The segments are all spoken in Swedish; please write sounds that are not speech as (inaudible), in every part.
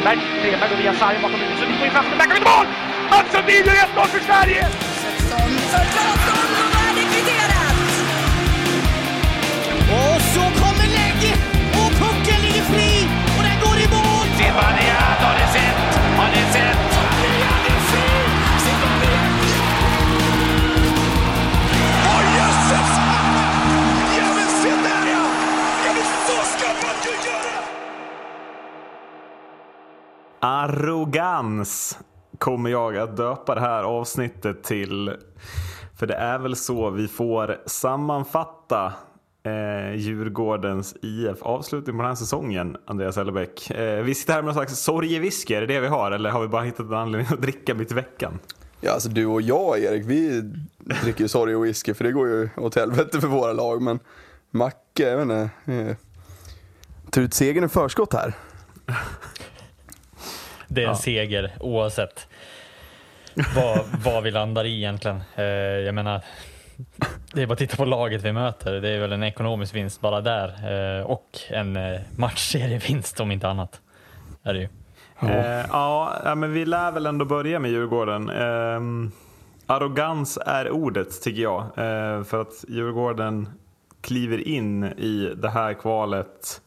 Stenberg. Stenberg går via sargen bakom huvudet. Sundin går in framför. Där kan vi mål! Mats Sundin gör 1-0 för Sverige! Och så kommer Arrogans kommer jag att döpa det här avsnittet till. För det är väl så vi får sammanfatta eh, Djurgårdens IF avslutning på den här säsongen, Andreas Ellebäck. Eh, vi sitter här med någon slags sorgewhisky, är det det vi har? Eller har vi bara hittat en anledning att dricka mitt i veckan? Ja, alltså du och jag Erik, vi dricker ju sorg och whisky för det går ju åt helvete för våra lag. Men Macke, jag vet inte. Eh, tar ut segern i förskott här. Det är en seger oavsett vad, vad vi landar i egentligen. Eh, jag menar, det är bara att titta på laget vi möter. Det är väl en ekonomisk vinst bara där eh, och en eh, matchserievinst om inte annat. Är det ju. Eh, ja, ja, men vi lär väl ändå börja med Djurgården. Eh, arrogans är ordet tycker jag. Eh, för att Djurgården kliver in i det här kvalet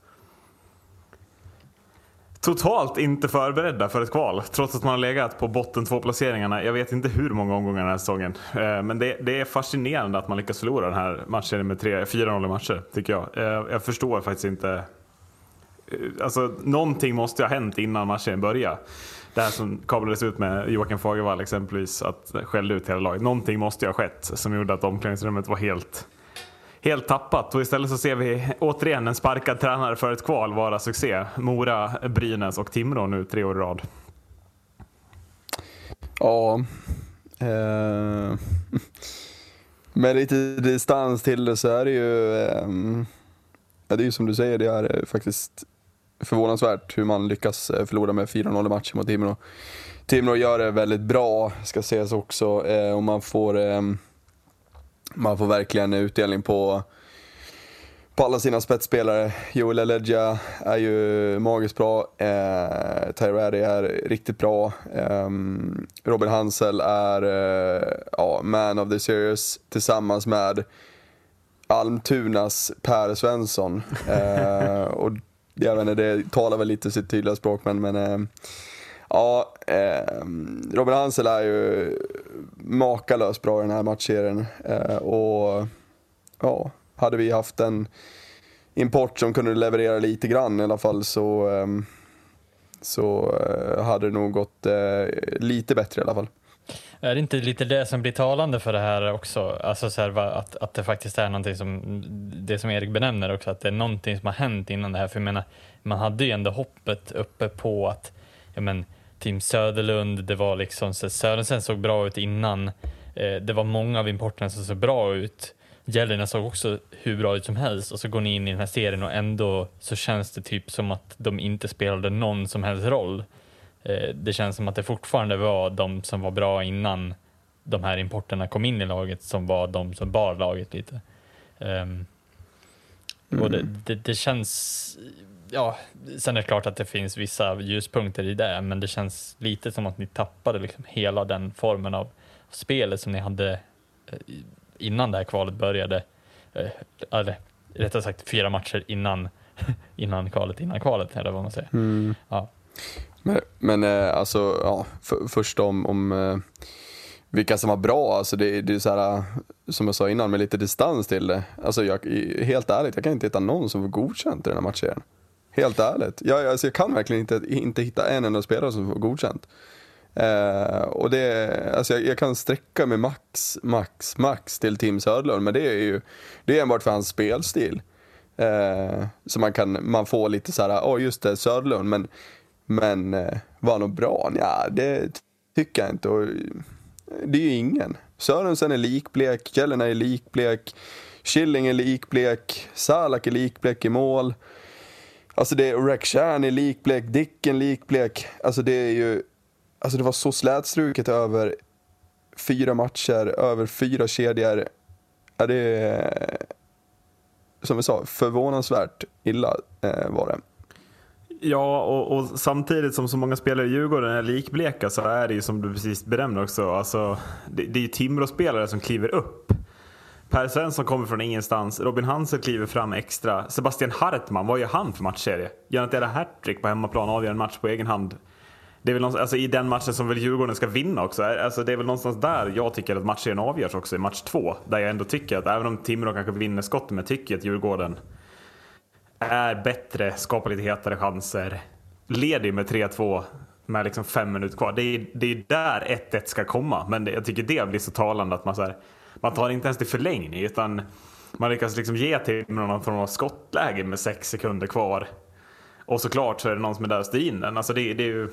totalt inte förberedda för ett kval. Trots att man har legat på botten två placeringarna. Jag vet inte hur många omgångar den här säsongen. Eh, men det, det är fascinerande att man lyckas förlora den här matchen med 4-0 matcher, tycker jag. Eh, jag förstår faktiskt inte eh, Alltså, någonting måste ha hänt innan matchen började. Det här som kablades ut med Joakim Fagervall exempelvis, att skällde ut hela laget. Någonting måste ju ha skett som gjorde att omklädningsrummet var helt, helt tappat. Och istället så ser vi återigen en sparkad tränare för ett kval vara succé. Mora, Brynäs och Timrå nu tre år i rad. Ja. Eh, (laughs) med lite distans till det så är det ju, eh, ja, det är ju som du säger, det är eh, faktiskt förvånansvärt hur man lyckas eh, förlora med 4-0 i matchen mot Timrå. Timrå gör det väldigt bra, ska sägas också, eh, och man får, eh, man får verkligen utdelning på på alla sina spetsspelare. Joel Eledja är ju magiskt bra. Eh, Tyradi är riktigt bra. Eh, Robin Hansel är eh, ja, man of the series tillsammans med Almtunas Per Svensson. (laughs) Eh, och jag vet inte, det talar väl lite sitt tydliga språk men, men eh, ja, eh, Robin Hansel är ju makalöst bra i den här matchserien. Eh, och ja, hade vi haft en import som kunde leverera lite grann i alla fall så, eh, så eh, hade det nog gått eh, lite bättre i alla fall. Är det inte lite det som blir talande för det här också? Alltså så här, att, att det faktiskt är någonting som, det som Erik benämner också, att det är någonting som har hänt innan det här. För jag menar, man hade ju ändå hoppet uppe på att, ja men, Team Söderlund, det var liksom, så Sörensen såg bra ut innan. Eh, det var många av importerna som såg bra ut. Gällerna såg också hur bra ut som helst och så går ni in i den här serien och ändå så känns det typ som att de inte spelade någon som helst roll. Eh, Det känns som att det fortfarande var de som var bra innan de här importerna kom in i laget som var de som bar laget lite. Ehm, Och det, det, det känns, ja, sen är det klart att det finns vissa ljuspunkter i det, men det känns lite som att ni tappade liksom hela den formen av spelet som ni hade eh, innan det här kvalet började. Eh, Eller rättare sagt fyra matcher innan, (laughs) innan kvalet, innan kvalet, eller vad man säger. Ja. Men, men eh, alltså, ja, för, först om, om vilka som var bra, alltså det, det är så här, som jag sa innan, med lite distans till det. Alltså jag, helt ärligt, jag kan inte hitta någon som var godkänt i den här matchen. Helt ärligt. Jag, alltså jag kan verkligen inte, inte hitta en enda spelare som får godkänt. Eh, och det, alltså jag, jag kan sträcka mig max, max, max till Tim Söderlund, men det är ju det är enbart för hans spelstil. Eh, så man kan, man får lite så här, åh just det, Söderlund, men, men eh, var han nog bra? Ja, det tycker jag inte. Och, eh, det är ju ingen. Sörensen är likblek, Källorna är likblek, Killing är likblek, Salak är likblek i mål. Alltså det är Rexhan är likblek, Dicken likblek. Alltså det är ju, alltså det var så slätstruket över fyra matcher, över fyra kedjor. Ja, det är, som vi sa, förvånansvärt illa eh, var det. Ja, och, och, samtidigt som så många spelare i Djurgården är likbleka så är det ju som du precis benämner också, alltså, det, det är ju Timrå-spelare som kliver upp. Per Svensson kommer från ingenstans, Robin Hansen kliver fram extra. Sebastian Hartman, vad gör han för matchserie? Gör hattrick på hemmaplan och avgör en match på egen hand? Det är väl alltså, i den matchen som väl Djurgården ska vinna också. Alltså, det är väl någonstans där jag tycker att matchserien avgörs också, i match två. Där jag ändå tycker att, även om Timrå kanske vinner skottet, men jag tycker att Djurgården är bättre, skapar lite hetare chanser, leder ju med 3-2 med liksom fem minuter kvar. Det är, det är där 1-1 ska komma, men det, jag tycker det blir så talande att man, så här, man tar inte ens till förlängning utan man lyckas liksom ge till någon form av skottläge med sex sekunder kvar. Och såklart så är det någon som är där och styr in den. Alltså det, det, är ju,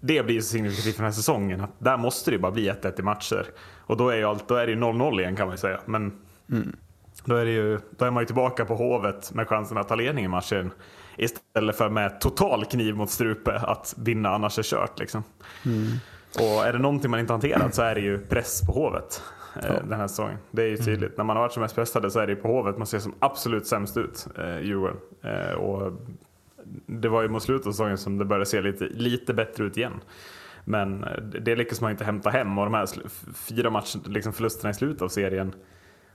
det blir ju så signifikativt för den här säsongen. Att där måste det ju bara bli 1-1 i matcher. Och då är, ju allt, då är det ju 0-0 igen kan man ju säga. Men mm. Då är, det ju, då är man ju tillbaka på Hovet med chansen att ta ledning i matchen. Istället för med total kniv mot strupe att vinna, annars är kört. Liksom. Mm. Och är det någonting man inte hanterat så är det ju press på Hovet ja. den här säsongen. Det är ju tydligt. Mm. När man har varit som mest pressade så är det på Hovet man ser som absolut sämst ut, eh, Djurgården. Eh, och det var ju mot slutet av säsongen som det började se lite, lite bättre ut igen. Men eh, det lyckas man inte hämta hem och de här fyra match, liksom förlusterna i slutet av serien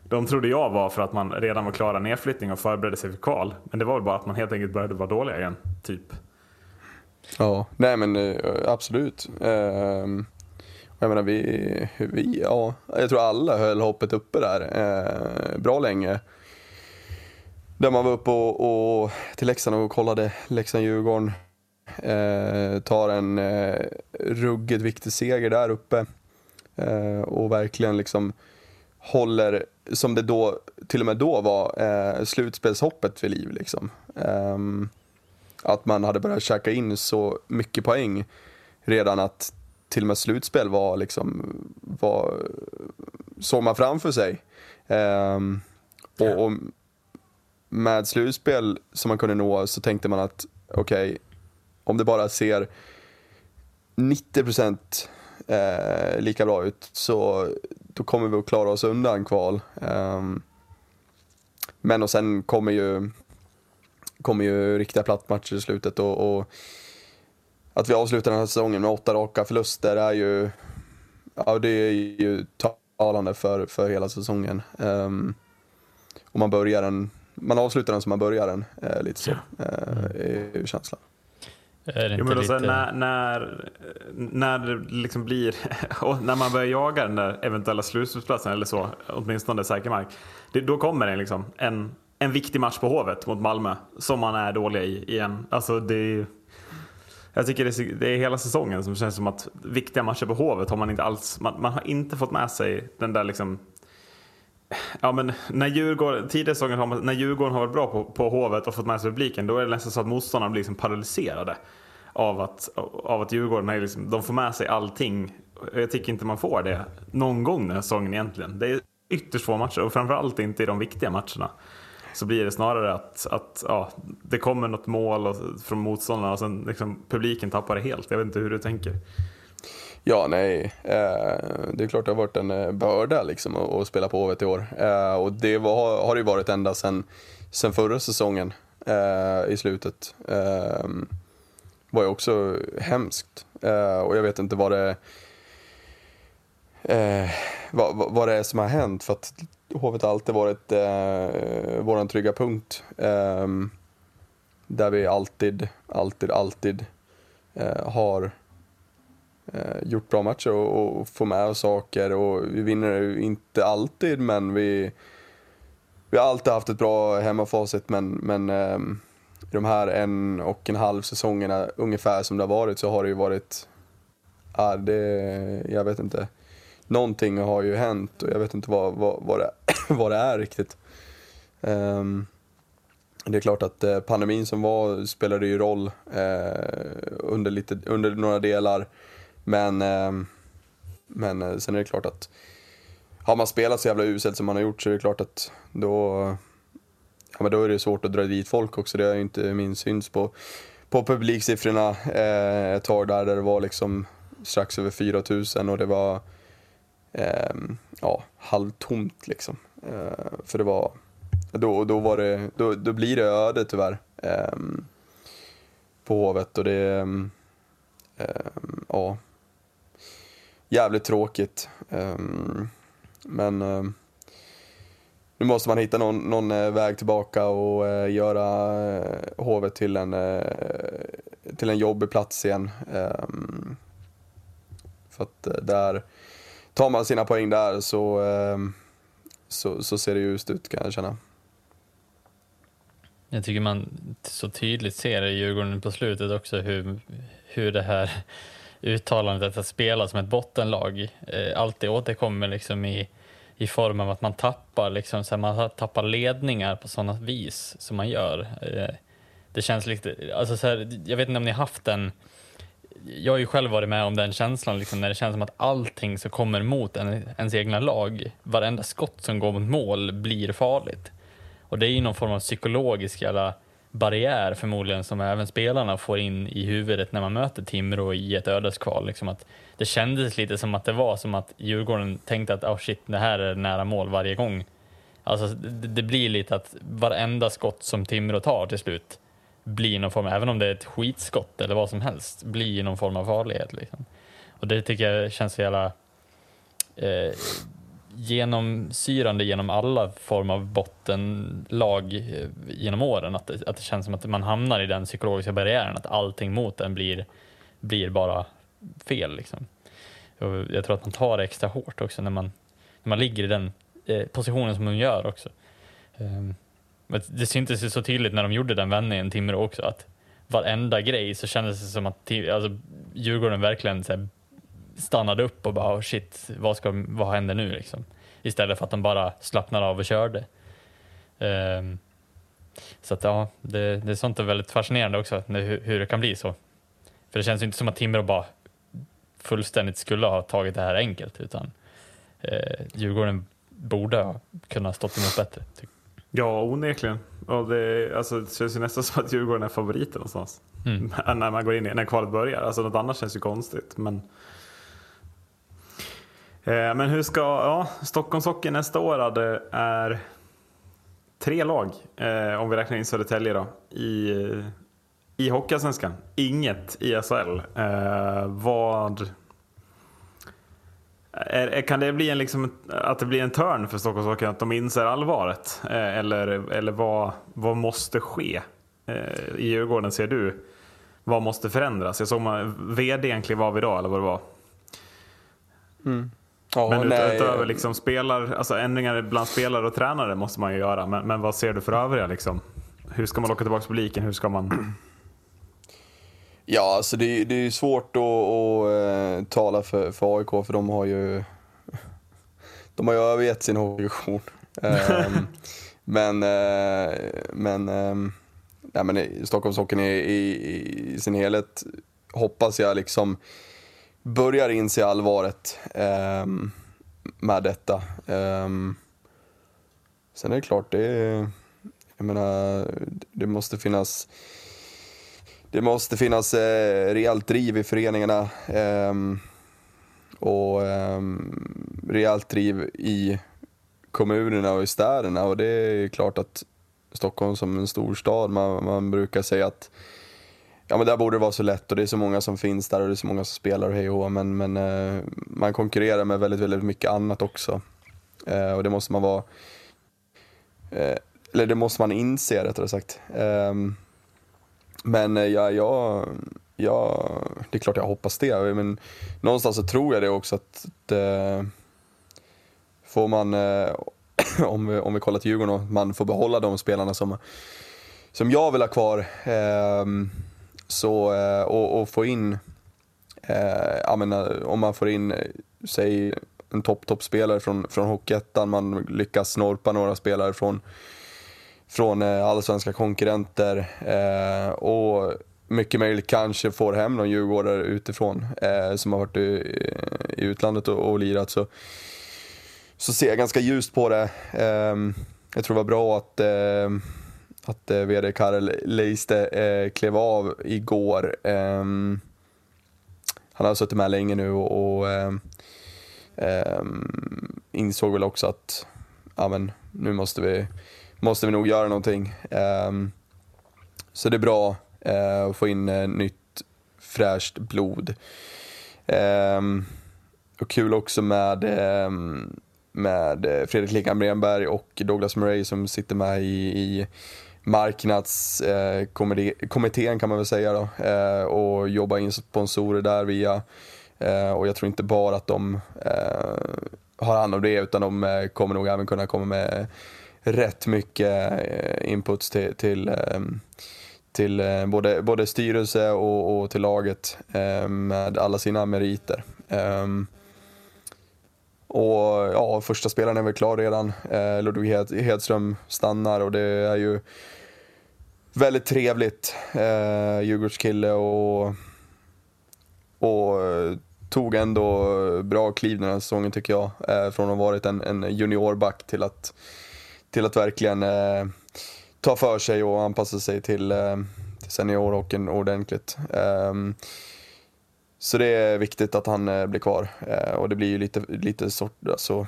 de trodde jag var för att man redan var klara nedflyttning och förberedde sig för kval. Men det var väl bara att man helt enkelt började vara dåliga igen, typ. Ja, nej men eh, absolut. Ehm, jag menar vi, vi, ja, jag tror alla höll hoppet uppe där eh, bra länge. Där man var uppe och, och till Leksand och kollade Leksand-Djurgården. Eh, tar en eh, ruggigt viktig seger där uppe. Eh, och verkligen liksom håller, som det då, till och med då var, eh, slutspelshoppet vid liv. Liksom. Eh, att man hade börjat käka in så mycket poäng redan att till och med slutspel var liksom, var, såg man framför sig. Eh, och, och, med slutspel som man kunde nå så tänkte man att okej, okay, om det bara ser 90% eh, lika bra ut så då kommer vi att klara oss undan kval. Um, men och sen kommer ju, kommer ju riktiga plattmatcher i slutet och, och, att vi avslutar den här säsongen med åtta raka förluster är ju, ja det är ju talande för, för hela säsongen. Um, och man börjar den, man avslutar den som man börjar den, eh, lite så, eh, är ju känslan. Är det jo, men lite... när, när, när det liksom blir, (laughs) och när man börjar jaga den där eventuella slutspelsplatsen eller så, åtminstone säker mark, det, då kommer det liksom en, en viktig match på Hovet mot Malmö som man är dålig i igen. Alltså det jag tycker det är, det är hela säsongen som känns som att viktiga matcher på Hovet har man inte alls, man, man har inte fått med sig den där liksom Ja men när Djurgården, tidigare säsongen har man, när Djurgården har varit bra på, på Hovet och fått med sig publiken då är det nästan så att motståndarna blir liksom paralyserade. Av att, av att Djurgården är liksom, de får med sig allting. Jag tycker inte man får det någon gång den här säsongen egentligen. Det är ytterst få matcher och framförallt inte i de viktiga matcherna. Så blir det snarare att, att ja, det kommer något mål och, från motståndarna och sen liksom, publiken tappar det helt. Jag vet inte hur du tänker. Ja, nej. Eh, det är klart det har varit en eh, börda liksom att spela på Hovet i år. Eh, och det var, har det ju varit ända sedan sen förra säsongen i slutet. Det var ju också hemskt. Och jag vet inte vad det, vad, vad det är som har hänt. För att Hovet har alltid varit eh, vår trygga punkt. Ehm, där vi alltid, alltid, alltid eh, har eh, gjort bra matcher och, och får med oss saker och vi vinner inte alltid men vi, vi har alltid haft ett bra hemmafacit men, men eh, de här en och en halv säsongerna ungefär som det har varit så har det ju varit, Ah, det, jag vet inte. Någonting har ju hänt och jag vet inte vad, vad, vad, det, (clears throat) vad det är riktigt. Um, det är klart att eh, pandemin som var spelade ju roll eh, under, lite, under några delar. Men, eh, men eh, sen är det klart att har man spelat så jävla uselt som man har gjort så är det klart att då, ja, men då är det svårt att dra dit folk också. Det har ju inte minst syns på, på publiksiffrorna eh, ett tag där, där det var liksom strax över 4000 och det var eh, ja, halvtomt liksom. Eh, för det var, då, då, var det, då, då blir det öde tyvärr. Eh, på Hovet och det ehm, ehm, ja, jävligt tråkigt. Ehm, men nu måste man hitta någon, någon eh, väg tillbaka och eh, göra eh, Hovet till en, eh, till en jobbig plats igen. För att eh, där, tar man sina poäng där så, ehm, så, så ser det ljust ut kan jag känna. Jag tycker man så tydligt ser i Djurgården på slutet också hur, hur det här (laughs) uttalandet att spela som ett bottenlag eh, alltid återkommer liksom i, i form av att man tappar, liksom, så här, man tappar ledningar på sådana vis som man gör. Eh, det känns lite, alltså så här, jag vet inte om ni har haft den, jag har ju själv varit med om den känslan liksom, när det känns som att allting som kommer mot en, ens egna lag, varenda skott som går mot mål blir farligt. Och det är ju någon form av psykologisk jävla barriär förmodligen som även spelarna får in i huvudet när man möter Timrå i ett ödeskval. Liksom att det kändes lite som att det var som att Djurgården tänkte att oh shit, det här är nära mål varje gång. Alltså det, det blir lite att varenda skott som Timrå tar till slut blir någon form, även om det är ett skitskott eller vad som helst, blir någon form av farlighet. Liksom. Och det tycker jag känns så jävla eh, genomsyrande genom alla former av bottenlag eh, genom åren. Att det, att det känns som att man hamnar i den psykologiska barriären, att allting mot en blir, blir bara fel. Liksom. Och jag tror att man tar det extra hårt också när man, när man ligger i den eh, positionen som man gör också. Um, men det syntes ju så tydligt när de gjorde den vändningen, Timrå också, att varenda grej så kändes det som att alltså, Djurgården verkligen så här, stannade upp och bara oh shit, vad, ska, vad händer nu liksom? Istället för att de bara slappnade av och körde. Um, så att ja, det, det är sånt är väldigt fascinerande också, hur, hur det kan bli så. För det känns ju inte som att Timrå bara fullständigt skulle ha tagit det här enkelt, utan eh, Djurgården borde ha kunnat stått emot bättre. Ja, onekligen. Och det, alltså, det känns ju nästan (laughs) som att Djurgården är favoriten någonstans. Mm. när man går in i, när kvalet börjar. Alltså något annat känns ju konstigt. Men, eh, men hur ska, ja, Stockholmshockey nästa år det är tre lag, eh, om vi räknar in Södertälje då, i, i Hockeyallsvenskan. Inget i SHL. Eh, vad är, kan det bli en, liksom, att det blir en törn för Stockholmshockey, att de inser allvaret? Eh, eller, eller vad, vad måste ske? Eh, I Djurgården ser du, vad måste förändras? Jag såg man, vd klev av idag, eller vad det var. Mm. Ja, men nej. utöver liksom spelar, alltså ändringar bland spelare och tränare måste man ju göra. Men, men vad ser du för övriga? Liksom? Hur ska man locka tillbaka publiken? Hur ska man... Ja, alltså det, det är svårt att, att uh, tala för, för AIK för de har ju (laughs) de har ju övergett sin hockeyvision. um, (laughs) men uh, men, um, nej, men Stockholmshockeyn i, i, i sin helhet hoppas jag liksom börjar inse allvaret um, med detta. sen är det klart, det, jag menar, det måste finnas det måste finnas eh, rejält driv i föreningarna eh, och eh, rejält driv i kommunerna och i städerna och det är klart att Stockholm som en stor stad, man, man brukar säga att ja, men där borde det vara så lätt och det är så många som finns där och det är så många som spelar och hej och men, men eh, man konkurrerar med väldigt, väldigt mycket annat också. Eh, och det måste man vara, eh, eller det måste man inse rättare sagt. Eh, men eh, ja, jag, ja, det är klart jag hoppas det. Men någonstans så tror jag det också att det, får man, eh, (clears throat) om vi, om vi kollar till Djurgården, man får behålla de spelarna som, som jag vill ha kvar. Ehm, så, eh, och, och få in, eh, jag menar, om man får in, säg en topp, toppspelare från, från Hockeyettan, man lyckas snorpa några spelare från från eh, allsvenska konkurrenter eh, och mycket möjligt kanske får hem någon djurgårdare utifrån eh, som har varit i, i utlandet och, och lirat så, så ser jag ganska ljust på det. Eh, jag tror det var bra att, eh, att eh, VD Karel Leiste eh, klev av igår. Eh, han har suttit med länge nu och, och ehm, ehm, insåg väl också att ja, men, nu måste vi måste vi nog göra någonting. Ehm, så det är bra. Eh, att få in eh, nytt fräscht blod. Ehm, och kul också med, ehm, med Fredrik Lekan Bremberg och Douglas Murray som sitter med i, i marknadskommittén eh, kan man väl säga då, och jobbar in sponsorer där via, och jag tror inte bara att de har hand om det utan de kommer nog även kunna komma med rätt mycket eh, inputs till, till, eh, till eh, både, både styrelse och, och till laget med alla sina meriter. Ehm, och ja, första spelaren är väl klar redan. Eh, Ludvig Hed, Hedström stannar och det är ju väldigt trevligt. Eh, Djurgårdskille och, och tog ändå bra kliv den här säsongen tycker jag. Eh, från att ha varit en, en juniorback till att, till att verkligen eh, ta för sig och anpassa sig till, eh, till seniorhockeyn ordentligt. Eh, så det är viktigt att han eh, blir kvar eh, och det blir ju lite, lite, sort, alltså,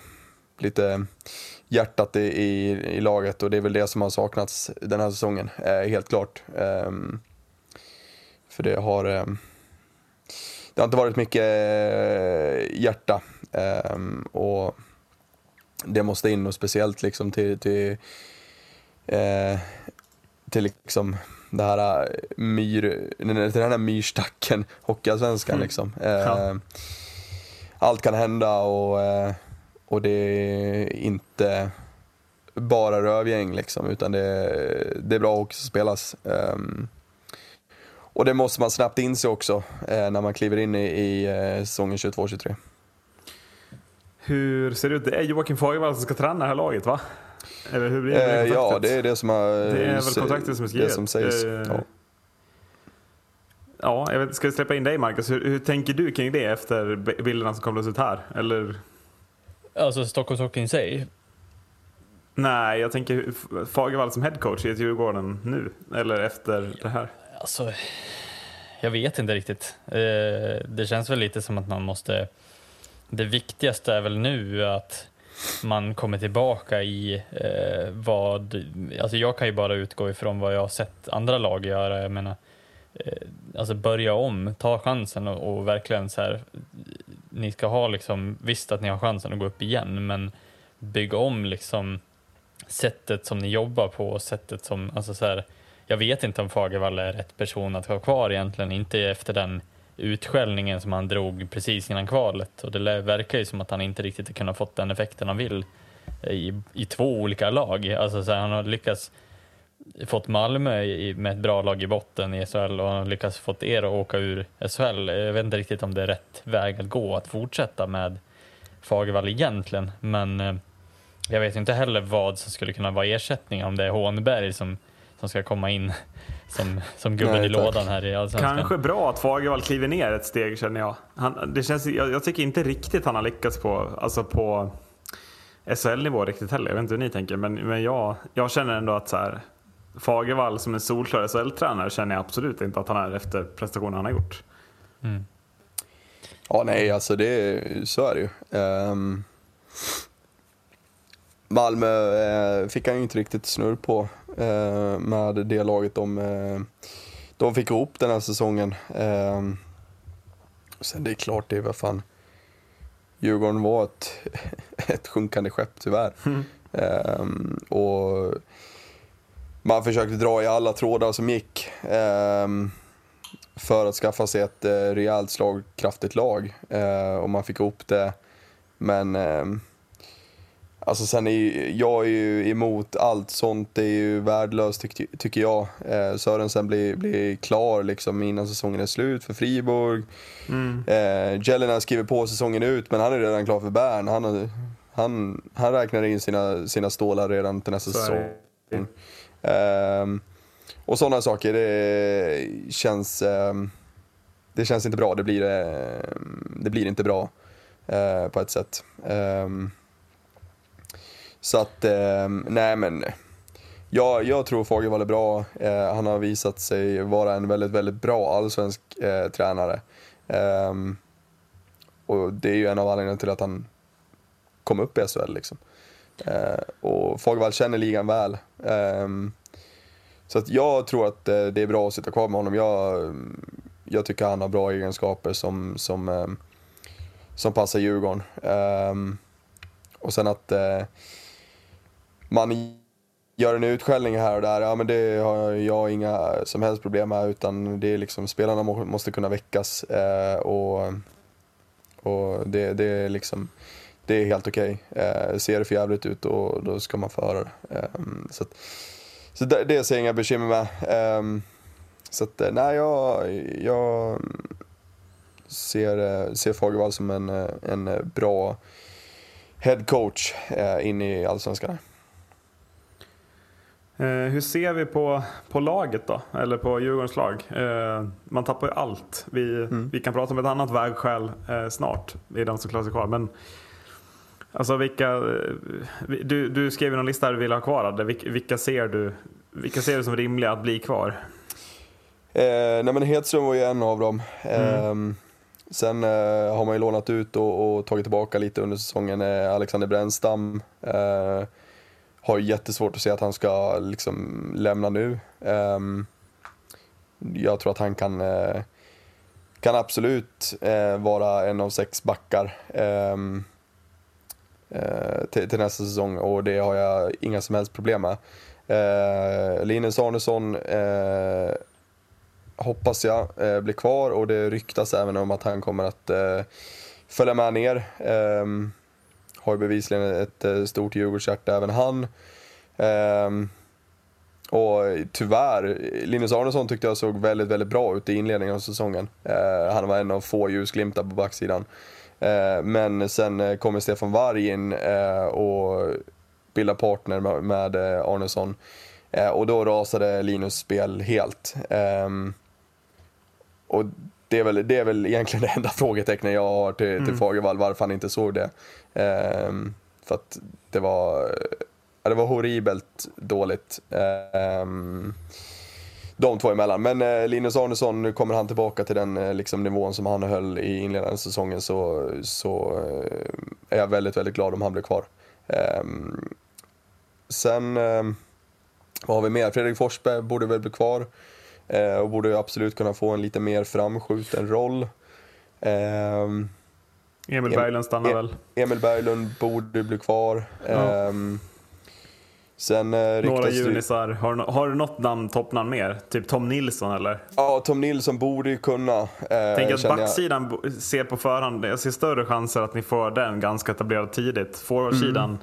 lite hjärtat i, i, i, laget och det är väl det som har saknats den här säsongen, eh, helt klart. Ehm, för det har, eh, det har inte varit mycket eh, hjärta ehm, och det måste in och speciellt liksom till, till, eh, till liksom det här äh, myr, den här myrstacken, Hockeyallsvenskan mm. liksom. Ja. Allt kan hända och, äh, och det är inte bara rövgäng liksom, utan det, det är bra hockey som spelas. Um, och det måste man snabbt inse också eh, när man kliver in i, i eh, säsongen 22-23. Hur ser det ut? Det är Joakim Fagervall som ska träna det här laget va? Eller hur blir det eh, Ja, det är det som har... Det är väl kontraktet som är skrivet? Det som sägs. Eh, ja. Ja, jag vet, ska vi släppa in dig Marcus? Hur, hur, tänker du kring det efter bilderna som kablades ut här? Eller? Alltså Stockholms Hockey sig? Nej, jag tänker Fagervall som headcoach i Djurgården nu, eller efter det här? Alltså, jag vet inte riktigt. Eh, det känns väl lite som att man måste... Det viktigaste är väl nu att man kommer tillbaka i eh, vad... Alltså jag kan ju bara utgå ifrån vad jag har sett andra lag göra. Jag menar, eh, alltså börja om, ta chansen och, och, verkligen så här... Ni ska ha liksom, visst att ni har chansen att gå upp igen, men bygga om liksom sättet som ni jobbar på och sättet som, alltså så här, jag vet inte om Fagervall är rätt person att ha kvar egentligen, inte efter den utskällningen som han drog precis innan kvalet och det verkar ju som att han inte riktigt har kunnat fått den effekten han vill eh, i, i två olika lag. Alltså så här, han har lyckats fått Malmö i, med ett bra lag i botten i SHL och han har lyckats fått er att åka ur SHL. Jag vet inte riktigt om det är rätt väg att gå att fortsätta med Fagervall egentligen, men eh, jag vet inte heller vad som skulle kunna vara ersättning om det är Hånberg som, som ska komma in som, som gubben Nej, i lådan här i Allsvenskan. Kanske bra att Fagervall kliver ner ett steg känner jag. Han, det känns, jag, jag tycker inte riktigt han har lyckats på, alltså på SHL-nivå riktigt heller. Jag vet inte hur ni tänker, men, men jag, jag känner ändå att så här, Fagervall som en solklar SHL-tränare känner jag absolut inte att han är efter prestationen han har gjort. Mm. Ja, nej, alltså det, så är det ju. Um, Malmö eh, fick han ju inte riktigt snurr på eh, med det laget de, eh, de fick ihop den här säsongen. Eh, sen det är klart, det är vad fan. Djurgården var ett, (laughs) ett sjunkande skepp tyvärr. Mm. Eh, och man försökte dra i alla trådar som gick eh, för att skaffa sig ett eh, rejält slagkraftigt lag. och man fick ihop det. Men Alltså sen är jag är ju emot allt sånt, det är ju värdelöst tyck, tycker jag. Eh, Sörensen blir, blir klar liksom innan säsongen är slut för Fribourg. Mm. Eh, Jelena skriver på säsongen ut men han är redan klar för Bern. Han, han, han räknar in sina, sina stålar redan till nästa säsong. Eh, och sådana saker, det känns, eh, det känns inte bra. Det blir, eh, det blir inte bra eh, på ett sätt. Um, så att, eh, nej men. Ja, jag tror Fagervall är bra. Eh, han har visat sig vara en väldigt, väldigt bra allsvensk eh, tränare. Eh, och det är ju en av anledningarna till att han kom upp i SHL. Liksom. Eh, och Fagervall känner ligan väl. Ehm, så att jag tror att eh, det är bra att sitta kvar med honom. Jag, jag tycker han har bra egenskaper som, som, eh, som passar Djurgården. Ehm, och sen att eh, man gör en utskällning här och där, ja men det har jag inga som helst problem med utan det är liksom spelarna måste kunna väckas eh, och, och det, det är liksom det är helt okej. Eh, ser det för jävligt ut och då ska man få höra det. Eh, så att, så det, det ser jag inga bekymmer med. Eh, så att, eh, nej jag, jag ser, eh, ser Fagervall som en, eh, en bra head coach eh, in i Allsvenskan. Eh, hur ser vi på, på laget då? Eller på Djurgårdens lag? Eh, man tappar ju allt. Vi, Mm. vi kan prata om ett annat vägskäl eh, snart. Det är de som klarar sig kvar. Men alltså vilka, vi- du, du skrev ju någon lista där du ville ha kvar. Adde. Vilka, ser du, vilka ser du som rimliga att bli kvar? Eh, nej men Hedström var ju en av dem. Eh, sen eh, har man ju lånat ut och, och tagit tillbaka lite under säsongen. Alexander Brännstam eh, har jättesvårt att se att han ska liksom lämna nu. Ehm, jag tror att han kan, eh, kan absolut eh, vara en av sex backar ehm, eh, till, till nästa säsong och det har jag inga som helst problem med. Eh, Linus Arnesson eh, hoppas jag eh, blir kvar och det ryktas även om att han kommer att eh, följa med ner. Ehm, har ju bevisligen ett eh, stort Djurgårdshjärta även han. Ehm, och tyvärr, Linus Arnesson tyckte jag såg väldigt, väldigt bra ut i inledningen av säsongen. Ehm, han var en av få ljusglimtar på backsidan. Ehm, men sen eh, kommer Stefan Warg in eh, och bildar partner med, med Arnesson. Och då rasade Linus spel helt. Ehm, och det är, väl, det är väl egentligen (laughs) det enda frågetecknet jag har till, till Fagervall, varför han inte såg det. Ehm, för att det var, ja, det var horribelt dåligt. Ehm, de två emellan. Men eh, Linus Arnesson, nu kommer han tillbaka till den eh, liksom, nivån som han höll i inledande säsongen så, så eh, är jag väldigt, väldigt glad om han blir kvar. Ehm, sen, eh, vad har vi mer? Fredrik Forsberg borde väl bli kvar. Eh, och borde ju absolut kunna få en lite mer framskjuten roll. Ehm, Emil Em- Berglund stannar E- väl? Emil Berglund borde bli kvar. Ja. Ehm, sen eh, Några junisar. Har, har du något namn, toppnamn mer? Typ Tom Nilsson eller? Ja, Tom Nilsson borde ju kunna. Eh, Tänk att jag. backsidan bo- ser på förhand, jag ser större chanser att ni får den ganska etablerad tidigt. Forwardsidan, Mm.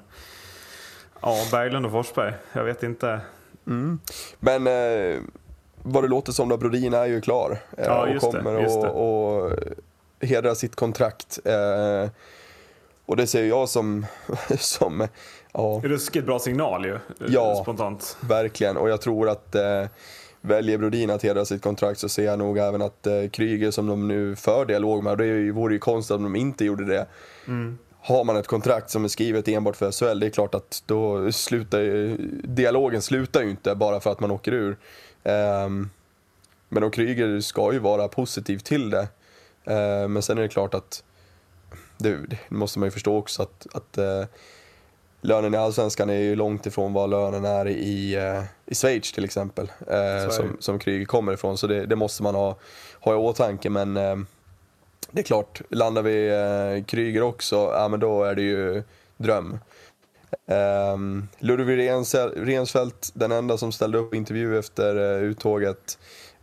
ja Berglund och Forsberg. Jag vet inte. Men eh, vad det låter som då, Brodin är ju klar. Eh, Ja, och kommer det. och, och hedra sitt kontrakt. Eh, och det ser jag som, (laughs) som ja, Ruskigt bra signal ju, Ja. spontant. verkligen. Och jag tror att eh, väljer Brodin att hedra sitt kontrakt så ser jag nog även att eh, Kryger som de nu för dialog med, och det är ju- vore ju konstigt om de inte gjorde det. Har man ett kontrakt som är skrivet enbart för SHL, det är klart att då slutar ju, dialogen slutar ju inte bara för att man åker ur. Ehm, men och Kryger ska ju vara positiv till det. Ehm, men sen är det klart att, det, det måste man ju förstå också att, att eh, lönen i Allsvenskan är ju långt ifrån vad lönen är i, eh, i Schweiz till exempel. Eh, som, som Kryger kommer ifrån, så det, det måste man ha, ha i åtanke. Men eh, det är klart, landar vi Kryger också, ja men då är det ju dröm. Um, Ludvig Rens- Rensfeldt, den enda som ställde upp intervju efter uh, uttåget,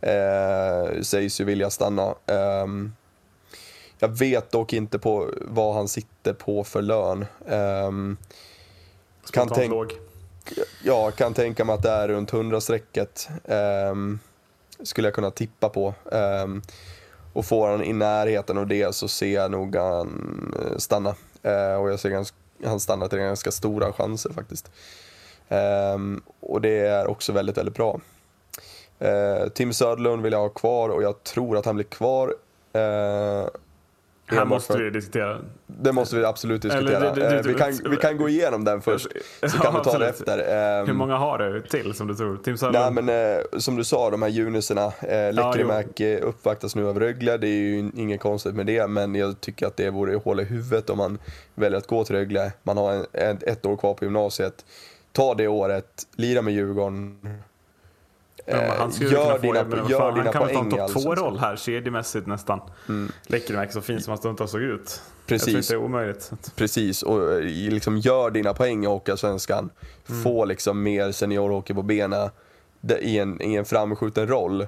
uh, sägs ju vilja stanna. Ehm, jag vet dock inte på vad han sitter på för lön. Ehm, kan, tänk, låg. ja, kan tänka mig att det är runt 100-strecket. ehm, skulle jag kunna tippa på. Ehm, och får han i närheten av det så ser jag nog han eh, stanna. Eh, och jag ser ganska, han stannar till ganska stora chanser faktiskt. Um, och det är också väldigt, väldigt bra. Uh, Tim Söderlund vill jag ha kvar och jag tror att han blir kvar. Eh, Eh, Här måste vi diskutera. Det måste vi absolut diskutera. Eller det- det- det- Eh, vi, kan, vi kan gå igenom den först, så Ja, kan (laughs) vi ta det efter. Ehm, Hur många har du till som du tror? Tim Nej men eh, som du sa, de här juniserna. Eh, Lekkerimäki uppvaktas nu av Rögle, det är ju inget konstigt med det. Men jag tycker att det vore hål i huvudet om man väljer att gå till Rögle. Man har en, ett, ett år kvar på gymnasiet. Ta det året, lira med Djurgården. Ja, men han skulle gör kunna få dina, men gör fan, dina han kan väl ta en topp Allsvenskan. två-roll här kedjemässigt nästan. Mm. Lekkerimäki så fin som han stundtals såg ut. Jag tror Precis. inte det är omöjligt. Precis, och eh, liksom gör dina poäng i Hockeyallsvenskan. Mm. Få liksom mer seniorhockey på benen i en, i en framskjuten roll.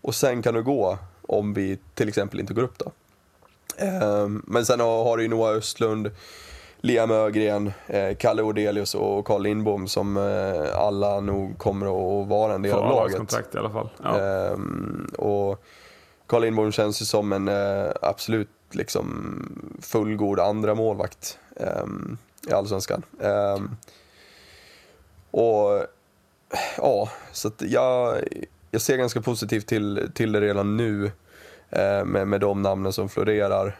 Och sen kan du gå om vi till exempel inte går upp då. Ehm, men sen har, har du ju Noah Östlund, Liam Ögren, eh, Kalle Ordelius och Carl Lindbom som eh, alla nog kommer att vara en del Får av laget. kontrakt i alla fall. Ja. Ehm, och Carl Lindbom känns ju som en eh, absolut liksom fullgod andra målvakt ehm, i Allsvenskan. Ehm, och ja, så jag, jag ser ganska positivt till, till det redan nu med, med de namnen som florerar.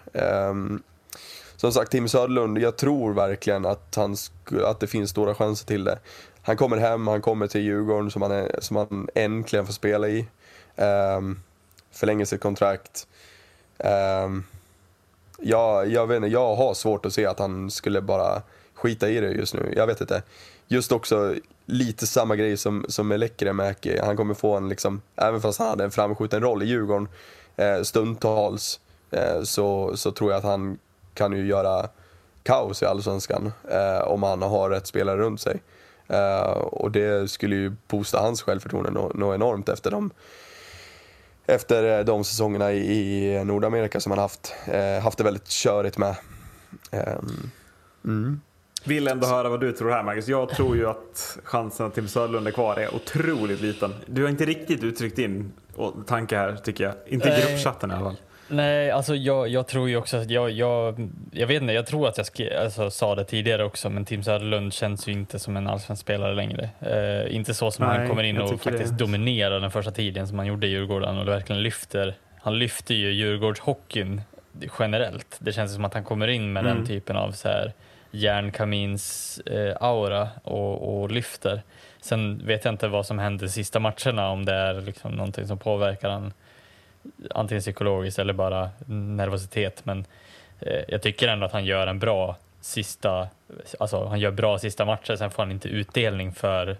Som sagt, Tim Söderlund, jag tror verkligen att, han att det finns stora chanser till det. Han kommer hem, han kommer till Djurgården som han, är, som han äntligen får spela i. Ehm, um, förlänger sitt kontrakt. Um, ehm, jag, jag, vet inte, jag har svårt att se att han skulle bara skita i det just nu. Jag vet inte. Just också lite samma grej som, som med Lekkerimäki. Han kommer få en, liksom, även fast han hade en framskjuten roll i Djurgården eh, stundtals, eh, så, så tror jag att han kan ju göra kaos i Allsvenskan eh, om han har rätt spelare runt sig. Eh, och det skulle ju boosta hans självförtroende något nå enormt efter de, efter eh, de säsongerna i, i Nordamerika som han haft, eh, haft det väldigt körigt med. Ehm, mm. Vill ändå höra vad du tror här Marcus. Jag tror ju att chansen att Tim Söderlund är kvar är otroligt liten. Du har inte riktigt uttryckt din tanke här tycker jag. Inte i Nej. gruppchatten i alla fall. Nej, alltså jag, jag tror ju också att jag, jag, jag vet inte, jag tror att jag skri, alltså, sa det tidigare också, men Tim Söderlund känns ju inte som en allsvensk spelare längre. Eh, inte så som Nej, han kommer in och faktiskt det. dominerar den första tiden som han gjorde i Djurgården och verkligen lyfter. Han lyfter ju Djurgårdshockeyn generellt. Det känns som att han kommer in med Mm. den typen av så här järnkamins eh, aura och, och lyfter. Sen vet jag inte vad som händer de sista matcherna, om det är liksom någonting som påverkar han antingen psykologiskt eller bara nervositet. Men eh, jag tycker ändå att han gör en bra sista, alltså han gör bra sista matcher, sen får han inte utdelning för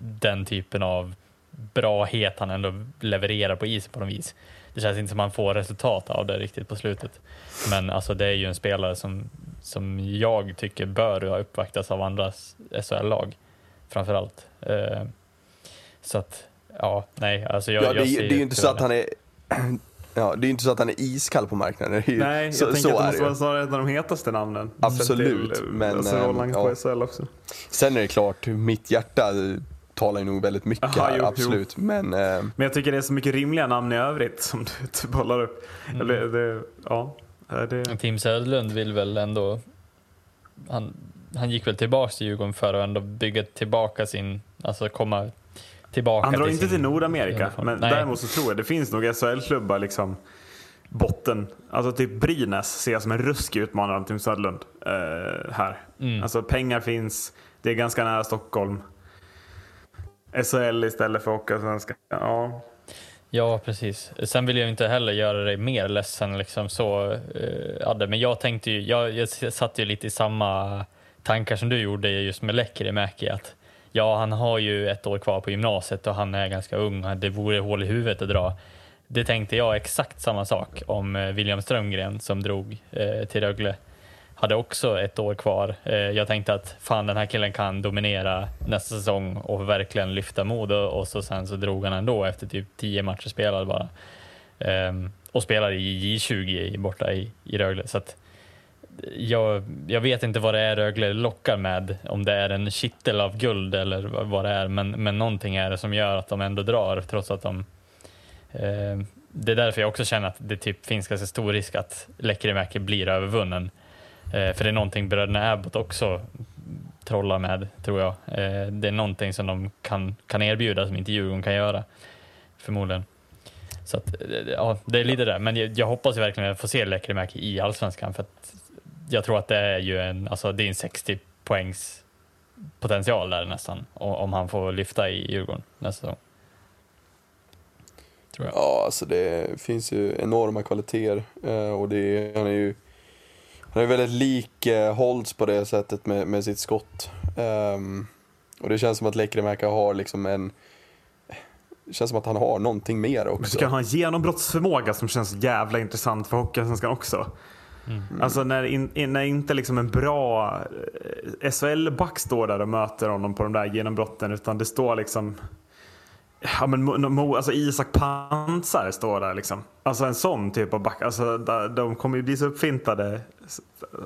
den typen av brahet han ändå levererar på isen på något vis. Det känns inte som han får resultat av det riktigt på slutet. Men alltså det är ju en spelare som, som jag tycker bör ha uppvaktats av andra SHL-lag framför allt. Eh, så att, ja, nej, alltså jag, Ja, det, jag det är ju inte så att han är (clears throat) Ja, det är ju inte så att han är iskall på marknaden. Ju, Nej, jag så, tänker så att det är måste det vara snarare ett av de hetaste namnen. Absolut, till, men, Alltså rollen ja. också. Sen är det klart, mitt hjärta talar ju nog väldigt mycket Aha, här, jo, absolut. Men eh, Men jag tycker det är så mycket rimliga namn i övrigt som du (laughs) typ bollar upp. Mm. Eller, det, ja, det, Tim Söderlund vill väl ändå... Han, han gick väl tillbaka till Djurgården för att ändå bygga tillbaka sin... Alltså komma tillbaka Han drar till inte sin till Nordamerika, men Nej. däremot så tror jag det finns nog SHL-klubbar liksom botten. Alltså typ Brynäs ser jag som en ruskig utmanare av Tim Söderlund eh, här. Mm. Alltså pengar finns, det är ganska nära Stockholm. SHL istället för Hockeyallsvenskan. Ja. Ja, precis. Sen vill jag inte heller göra dig mer ledsen liksom så, eh, Adde, men jag tänkte ju, jag, jag satt ju lite i samma tankar som du gjorde just med Lekkerimäki, att ja, han har ju ett år kvar på gymnasiet och han är ganska ung, det vore hål i huvudet att dra. Det tänkte jag exakt samma sak om eh, William Strömgren som drog eh, till Rögle. Hade också ett år kvar. Eh, jag tänkte att fan den här killen kan dominera nästa säsong och verkligen lyfta Modo och så sen så drog han ändå efter typ tio matcher spelade bara. Eh, och spelar i J20 borta i, i Rögle. Så att jag, jag vet inte vad det är Rögle lockar med, om det är en kittel av guld eller vad det är, men, men någonting är det som gör att de ändå drar trots att de Eh, det är därför jag också känner att det typ finns ganska stor risk att Lekkerimäki blir övervunnen. Eh, för det är någonting bröderna Abbott också trollar med, tror jag. Eh, det är någonting som de kan, kan erbjuda som inte Djurgården kan göra, förmodligen. Så att, eh, ja, det är lite där. Men jag, jag hoppas verkligen att jag får se Lekkerimäki i Allsvenskan, för att jag tror att det är ju en, alltså det är en 60 poängs potential där nästan, om han får lyfta i Djurgården nästa säsong. Tror jag. ja, alltså det finns ju enorma kvaliteter. eh, och det är, han är ju han är väldigt lik eh, Holtz på det sättet med, med sitt skott. Ehm, och det känns som att Lekkerimäki har liksom en känns som att han har någonting mer Så också. kan han ha en genombrottsförmåga som känns jävla intressant för Hockeyallsvenskan också. Alltså när, in, när inte liksom en bra eh, SHL-back står där och möter honom på de där genombrotten utan det står liksom Ja, men Mo, alltså Isak Pansar står där liksom. Alltså en sån typ av back. Alltså, de kommer ju bli så uppfintade.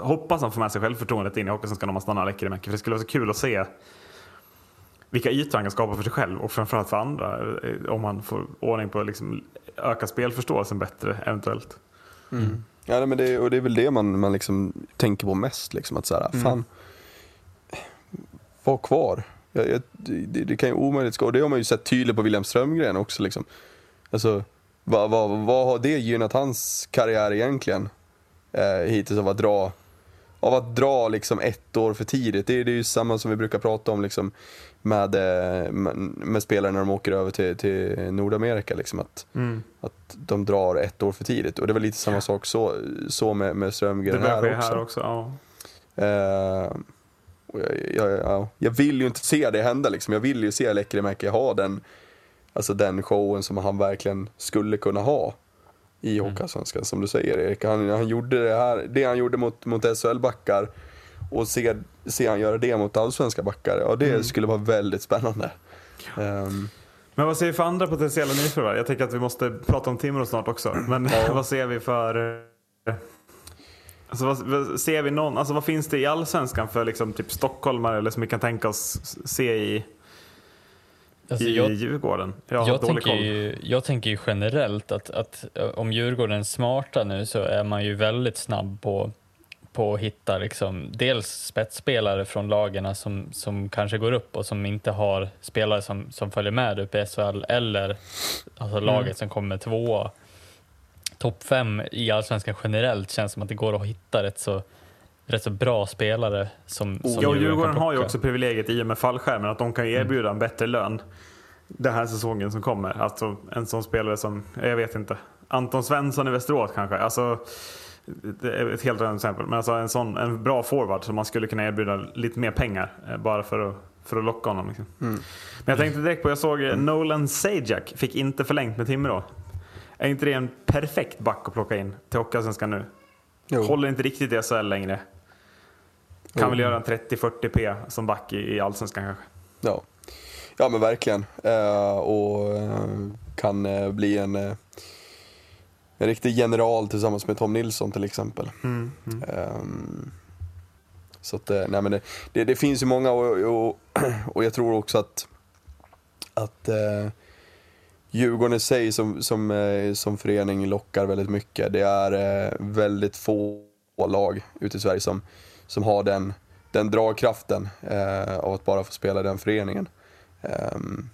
Hoppas han får med sig självförtroendet in i Hockeysvenskan om han stannar Lekkerimäki. För det skulle vara så kul att se vilka ytor han kan skapa för sig själv och framförallt för andra. eh, Om han får ordning på liksom öka spelförståelsen bättre eventuellt. Ja, men det, och det är väl det man, man liksom tänker på mest. Liksom, att så här, fan, var kvar. Jag, jag, det, det kan ju omöjligt gå. Och det har man ju sett tydligt på William Strömgren också. Liksom. Alltså, vad, vad, vad har det gynnat hans karriär egentligen? Eh, hittills av att dra, av att dra liksom ett år för tidigt. Det, är- det är ju samma som vi brukar prata om liksom, med, eh, med, med spelare när de åker över till, till Nordamerika. Liksom, att, att de drar ett år för tidigt. Och det var lite samma sak så, så med, med Strömgren ske här också. här också. Ja. Och jag, jag, jag, jag vill ju inte se det hända liksom. Jag vill ju se Lekkerimäki ha den, alltså den showen som han verkligen skulle kunna ha i Hockeyallsvenskan som du säger Erik. Han, han gjorde det här, det han gjorde mot, mot SHL-backar och se, se han göra det mot allsvenska backar, ja det skulle vara väldigt spännande. Ehm, Men vad ser vi för andra potentiella nyförvärv? Jag tänker att vi måste prata om Timrå snart också. Men (laughs) vad ser vi för... eh, Alltså vad, ser vi någon, alltså vad finns det i allsvenskan för liksom typ stockholmare eller som vi kan tänka oss se i, Alltså, i jag, Djurgården? Jag har jag, tänker ju, jag tänker ju generellt att, att eh, om Djurgården är smarta nu så är man ju väldigt snabb på, på att hitta liksom, dels spetsspelare från lagen som, som kanske går upp och som inte har spelare som, som följer med upp i SHL eller alltså laget som kommer tvåa. Topp fem i allsvenskan generellt känns som att det går att hitta rätt så, rätt så bra spelare som, som Ja, och Djurgården har ju också privilegiet i och med fallskärmen att de kan ju erbjuda en bättre lön den här säsongen som kommer. Alltså en sån spelare som, jag vet inte, Anton Svensson i Västerås kanske. Alltså, ett helt annat exempel. Men alltså en sån en bra forward som man skulle kunna erbjuda lite mer pengar eh, bara för att, för att locka honom. Liksom. Men jag tänkte direkt på, jag såg eh, Nolan Sajak fick inte förlängt med Timrå. Är inte det en perfekt back att plocka in till Hockeyallsvenskan nu? jo. Håller inte riktigt i SHL längre. Kan Jo. väl göra en 30-40 P som back i, i Allsvenskan kanske. Ja, ja men verkligen. Eh, och eh, kan eh, bli en, en riktig general tillsammans med Tom Nilsson till exempel. Ehm, så att, eh, nej men det, det, det finns ju många och, och, och jag tror också att, att eh, Djurgården i sig som, som, eh, som förening lockar väldigt mycket. Det är eh, väldigt få lag ute i Sverige som, som har den, den dragkraften eh, av att bara få spela i den föreningen. Ehm,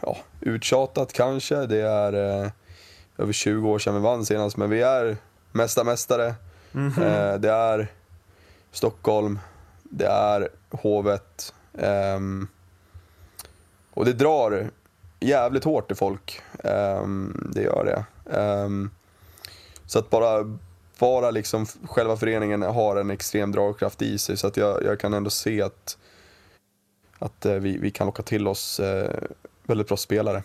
ja, uttjatat kanske, det är eh, över 20 år sedan vi vann senast, men vi är mesta mästare. Eh, det är Stockholm, det är Hovet. ehm, och det drar jävligt hårt i folk. Ehm, det gör det. Ehm, så att bara, bara liksom själva föreningen har en extrem dragkraft i sig. Så att jag, jag kan ändå se att, att eh, vi, vi kan locka till oss eh, väldigt bra spelare.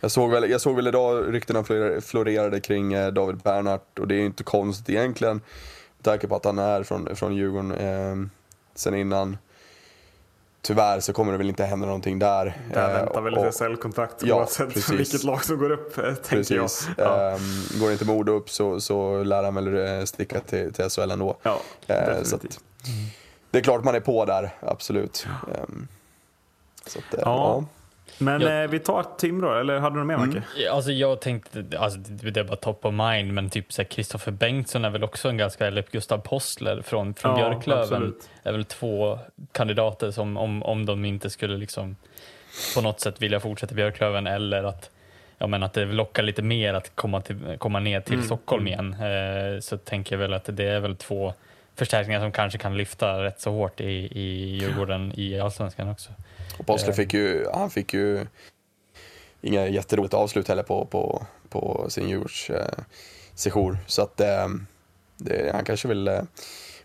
Ehm, jag, såg väl, jag såg väl idag ryktena florerade, kring eh, David Bernhardt och det är ju inte konstigt egentligen. Med tanke på att han är från, från Djurgården ehm, sen innan. Tyvärr så kommer det väl inte hända någonting där. Där Eh, väntar väl ett SHL-kontrakt Ja, oavsett precis. vilket lag som går upp, eh, tänker jag. Precis. Ja. Ehm, går inte Modo upp så, så lär han väl eh, sticka till, till SHL ändå. Ja, Eh, så att, det är klart man är på där, absolut. Ehm, så att, eh, Ja. Men Ja. eh, vi tar Timrå, eller hade du något mer Mm. Alltså jag tänkte, alltså det är bara top of mind, men typ så Kristoffer Bengtsson är väl också en ganska, eller Gustav Postler från, från Ja, Björklöven absolut. är väl två kandidater som om, om de inte skulle liksom på något sätt vilja fortsätta Björklöven eller att Ja, men att det lockar lite mer att komma, till, komma ner Mm, till Stockholm igen. Eh, så tänker jag väl att det är väl två förstärkningar som kanske kan lyfta rätt så hårt i, i Djurgården i Allsvenskan också. Och Postler fick ju, han fick ju inga jätteroligt avslut heller på, på, på sin Djurgårds eh, sejour. Så att eh, det, han kanske vill, eh,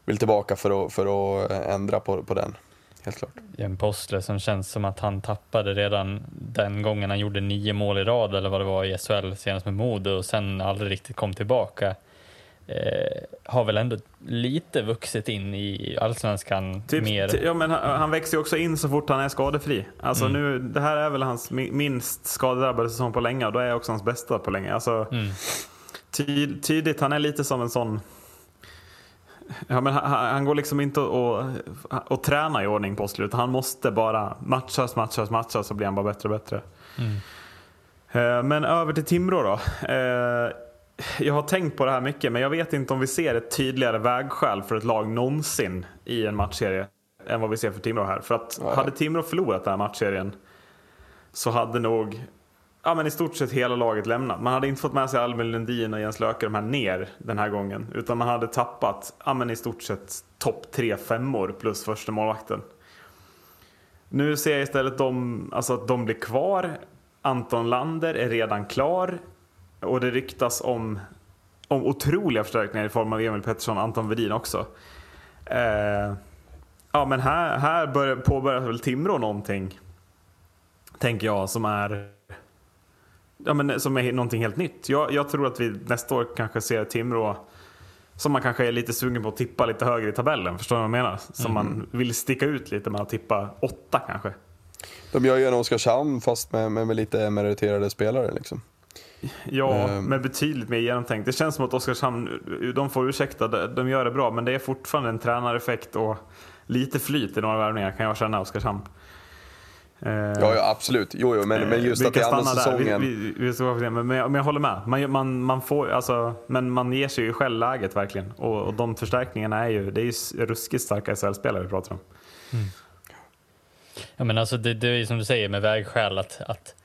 vill tillbaka för att, för att ändra på, på den, helt klart. en Postler som känns som att han tappade redan den gången han gjorde nio mål i rad eller vad det var i SHL senast med Modo och sen aldrig riktigt kom tillbaka. Eh, har väl ändå lite vuxit in i allsvenskan Typ, mer. ja, men han, han växer ju också in så fort han är skadefri. Alltså Mm. nu, det här är väl hans mi- minst skadedrabbade säsong på länge och då är också hans bästa på länge. Alltså, Mm. ty, tydligt, han är lite som en sån... Ja, men han, han går liksom inte och, och, och träna i ordning på utan han måste bara matchas, matchas, matchas så blir han bara bättre och bättre. Mm. Eh, Men över till Timrå då. Jag har tänkt på det här mycket, men jag vet inte om vi ser ett tydligare vägskäl för ett lag någonsin i en matchserie än vad vi ser för Timrå här. För att Ja. hade Timrå förlorat den här matchserien så hade nog ja, men i stort sett hela laget lämnat. Man hade inte fått med sig Albin Lundin och Jens Löke de här ner den här gången. Utan man hade tappat ja, men i stort sett topp tre femmor plus första målvakten. Nu ser jag istället de, alltså att de blir kvar. Anton Lander är redan klar. Och det ryktas om, om otroliga förstärkningar i form av Emil Pettersson och Anton Wedin också. Eh, ja men här, här börjar, påbörjas väl Timrå någonting. Tänker jag som är, ja, men, som är någonting helt nytt. Jag, jag tror att vi nästa år kanske ser Timrå som man kanske är lite sugen på att tippa lite högre i tabellen. Förstår du vad jag menar? Som man vill sticka ut lite med att tippa åtta kanske. De gör ju en Oskarshamn fast med, med, med lite meriterade spelare liksom. Ja, Ehm. men betydligt mer genomtänkt. Det känns som att Oskarshamn, de får ursäkta, de de gör det bra, men det är fortfarande en tränareffekt och lite flyt i några värvningar kan jag känna Oskarshamn. Eh, Ja, ja absolut. Jo, jo, men, men just att det är andra säsongen. Vi, vi, vi ska, men, men, jag- men jag håller med. Man, man, man får, alltså, men man ger sig ju själv läget verkligen. Och, och de förstärkningarna är ju, det är ju ruskigt starka SHL-spelare vi pratar om. Ja, men alltså det, det är ju som du säger med vägskäl att, att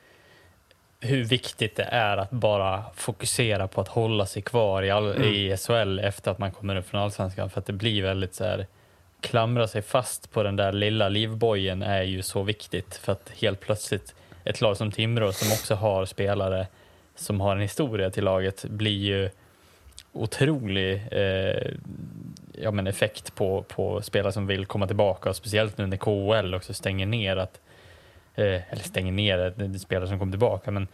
hur viktigt det är att bara fokusera på att hålla sig kvar i, all, i SHL efter att man kommer upp från allsvenskan. För att det blir väldigt så här, klamra sig fast på den där lilla livbojen är ju så viktigt. För att helt plötsligt, ett lag som Timrå som också har spelare som har en historia till laget blir ju otrolig eh, ja, men effekt på, på spelare som vill komma tillbaka och speciellt nu när KHL också stänger ner att eller stänger ner, spelare som kommer tillbaka men